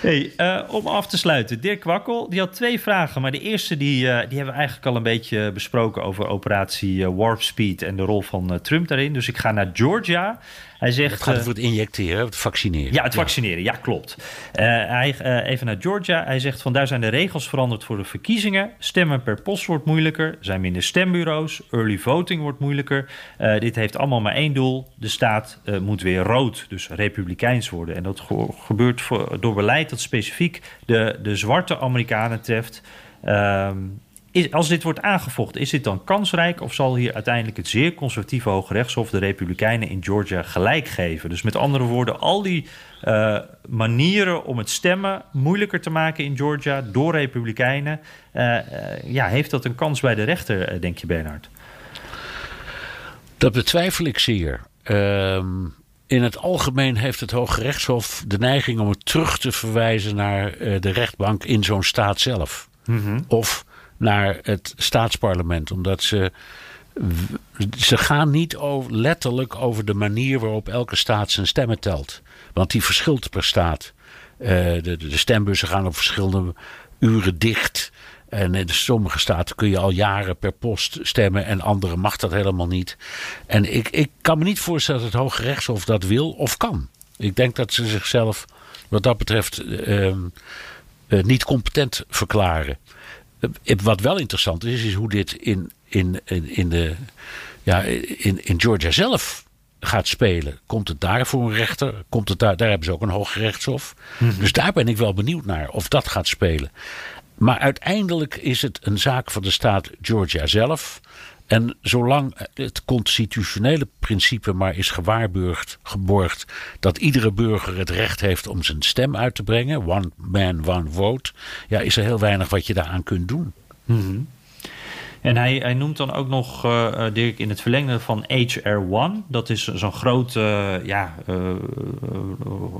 hey, uh, om af te sluiten. Dirk Kwakkel, die had twee vragen. Maar de eerste die, die hebben we eigenlijk al een beetje besproken over operatie Warp Speed en de rol van Trump daarin. Dus ik ga naar Georgia. Hij zegt, het gaat over het injecteren, het vaccineren. Ja, het vaccineren, ja, klopt. Uh, hij, uh, even naar Georgia. Hij zegt van daar zijn de regels veranderd voor de verkiezingen. Stemmen per post wordt moeilijker. Zijn minder stembureaus. Early voting wordt moeilijker. Uh, dit heeft allemaal maar één doel. De staat moet weer rood, dus republikeins worden. En dat ge gebeurt door beleid dat specifiek de, de zwarte Amerikanen treft. Um, is, als dit wordt aangevochten, is dit dan kansrijk of zal hier uiteindelijk het zeer conservatieve Hoge Rechtshof de Republikeinen in Georgia gelijk geven? Dus met andere woorden, al die uh, manieren om het stemmen moeilijker te maken in Georgia door Republikeinen, uh, uh, ja, heeft dat een kans bij de rechter, denk je, Bernard? Dat betwijfel ik zeer. Ehm, in het algemeen heeft het Hoge Rechtshof de neiging om het terug te verwijzen naar de rechtbank in zo'n staat zelf. Of naar het staatsparlement, omdat ze. Ze gaan niet over, letterlijk over de manier waarop elke staat zijn stemmen telt. Want die verschilt per staat. Uh, de, de stembussen gaan op verschillende uren dicht. En in sommige staten kun je al jaren per post stemmen en andere mag dat helemaal niet. En ik, ik kan me niet voorstellen dat het Hoge Rechtshof dat wil of kan. Ik denk dat ze zichzelf wat dat betreft uh, uh, niet competent verklaren. Uh, wat wel interessant is, is hoe dit in, in, in, in, de, ja, in, in Georgia zelf gaat spelen. Komt het daar voor een rechter? Komt het daar, daar hebben ze ook een hoog rechtshof. Mm -hmm. Dus daar ben ik wel benieuwd naar of dat gaat spelen. Maar uiteindelijk is het een zaak van de staat Georgia zelf. En zolang het constitutionele principe maar is gewaarborgd, geborgd dat iedere burger het recht heeft om zijn stem uit te brengen, one man, one vote, ja, is er heel weinig wat je daaraan kunt doen. Mm. En hij, hij noemt dan ook nog, uh, Dirk, in het verlengde van HR1. Dat is zo'n grote uh, ja,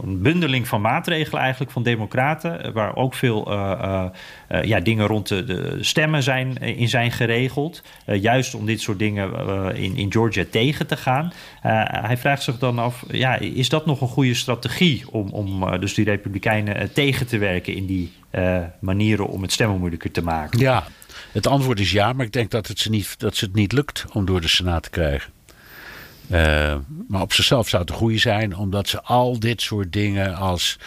een bundeling van maatregelen eigenlijk van democraten. Waar ook veel ja, dingen rond de, de, stemmen zijn, in zijn geregeld. juist om dit soort dingen in, in Georgia tegen te gaan. hij vraagt zich dan af, ja, is dat nog een goede strategie om, om dus die republikeinen tegen te werken in die manieren om het stemmen moeilijker te maken? Ja, het antwoord is ja, maar ik denk dat het ze niet, dat ze het niet lukt om door de Senaat te krijgen. Uh, maar op zichzelf zou het een goede zijn, omdat ze al dit soort dingen als.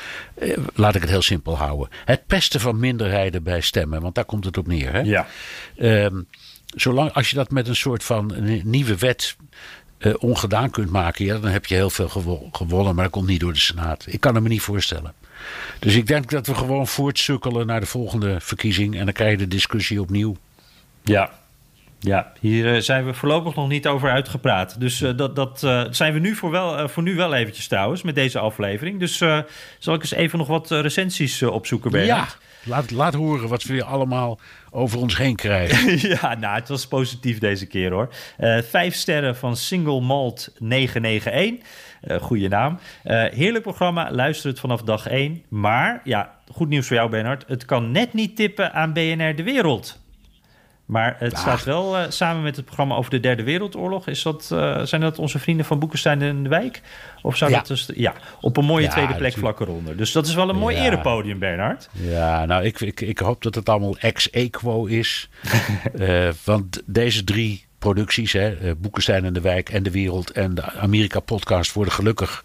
Uh, laat ik het heel simpel houden. Het pesten van minderheden bij stemmen, want daar komt het op neer. Hè? Ja. Uh, zolang, als je dat met een soort van nieuwe wet ongedaan kunt maken, ja, dan heb je heel veel gewo gewonnen, maar dat komt niet door de Senaat. Ik kan het me niet voorstellen. Dus ik denk dat we gewoon voortsukkelen naar de volgende verkiezing. En dan krijg je de discussie opnieuw. Ja, ja, hier zijn we voorlopig nog niet over uitgepraat. Dus uh, dat, dat uh, zijn we nu voor, wel, uh, voor nu wel eventjes trouwens met deze aflevering. Dus zal ik eens even nog wat recensies opzoeken, Bernard? Ja, laat, laat horen wat we weer allemaal over ons heen krijgen. <laughs> ja, nou, het was positief deze keer hoor. vijf sterren van Single Malt 991. Uh, goede naam. Uh, heerlijk programma, luister het vanaf dag 1. Maar, ja, goed nieuws voor jou, Bernard. Het kan net niet tippen aan BNR De Wereld. Maar het ah. staat wel uh, samen met het programma over de Derde Wereldoorlog. Is dat, zijn dat onze vrienden van Boekenstein en de Wijk? Of zou ja. dat dus. Ja, op een mooie ja, tweede plek vlak eronder. Dus dat is wel een mooi erepodium, Bernard. Ja, nou, ik, ik, ik hoop dat het allemaal ex-equo is. <laughs> want deze drie producties, hè, Boekenstein en de Wijk en de Wereld en de Amerika podcast worden gelukkig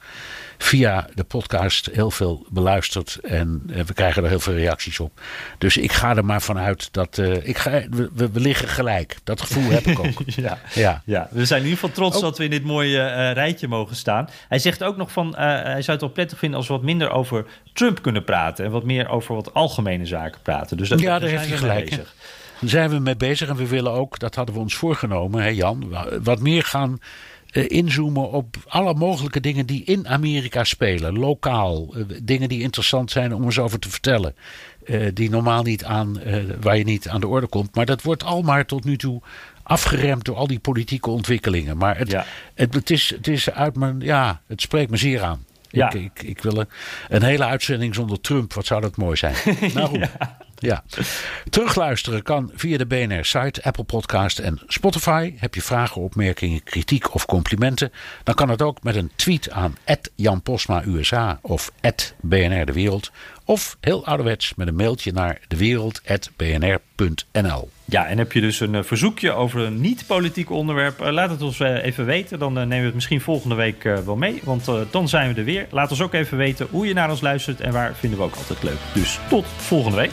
via de podcast heel veel beluisterd en we krijgen er heel veel reacties op. Dus ik ga er maar vanuit dat uh, ik ga, we, we, liggen gelijk. Dat gevoel heb ik ook. <laughs> ja, ja. ja, we zijn in ieder geval trots oh. dat we in dit mooie uh, rijtje mogen staan. Hij zegt ook nog van, uh, hij zou het wel prettig vinden als we wat minder over Trump kunnen praten en wat meer over wat algemene zaken praten. Dus dat, ja, daar heeft hij gelijk. Daar zijn we mee bezig en we willen ook, dat hadden we ons voorgenomen, hè Jan, wat meer gaan uh, inzoomen op alle mogelijke dingen die in Amerika spelen, lokaal. Uh, dingen die interessant zijn om eens over te vertellen. Uh, die normaal niet aan, waar je niet aan de orde komt. Maar dat wordt al maar tot nu toe afgeremd door al die politieke ontwikkelingen. Maar het, ja. het, het, is, het is uit mijn, ja, het spreekt me zeer aan. Ja. Ik, ik, ik wil een, een, hele uitzending zonder Trump. Wat zou dat mooi zijn? <laughs> nou, ja. Ja. Terugluisteren kan via de BNR-site, Apple Podcast en Spotify. Heb je vragen, opmerkingen, kritiek of complimenten? Dan kan het ook met een tweet aan Jan Posma USA of BNR De Wereld. Of heel ouderwets met een mailtje naar dewereld.bnr.nl. Ja, en heb je dus een verzoekje over een niet-politiek onderwerp? laat het ons even weten. Dan nemen we het misschien volgende week wel mee. Want dan zijn we er weer. Laat ons ook even weten hoe je naar ons luistert en waar vinden we ook altijd leuk. Dus tot volgende week.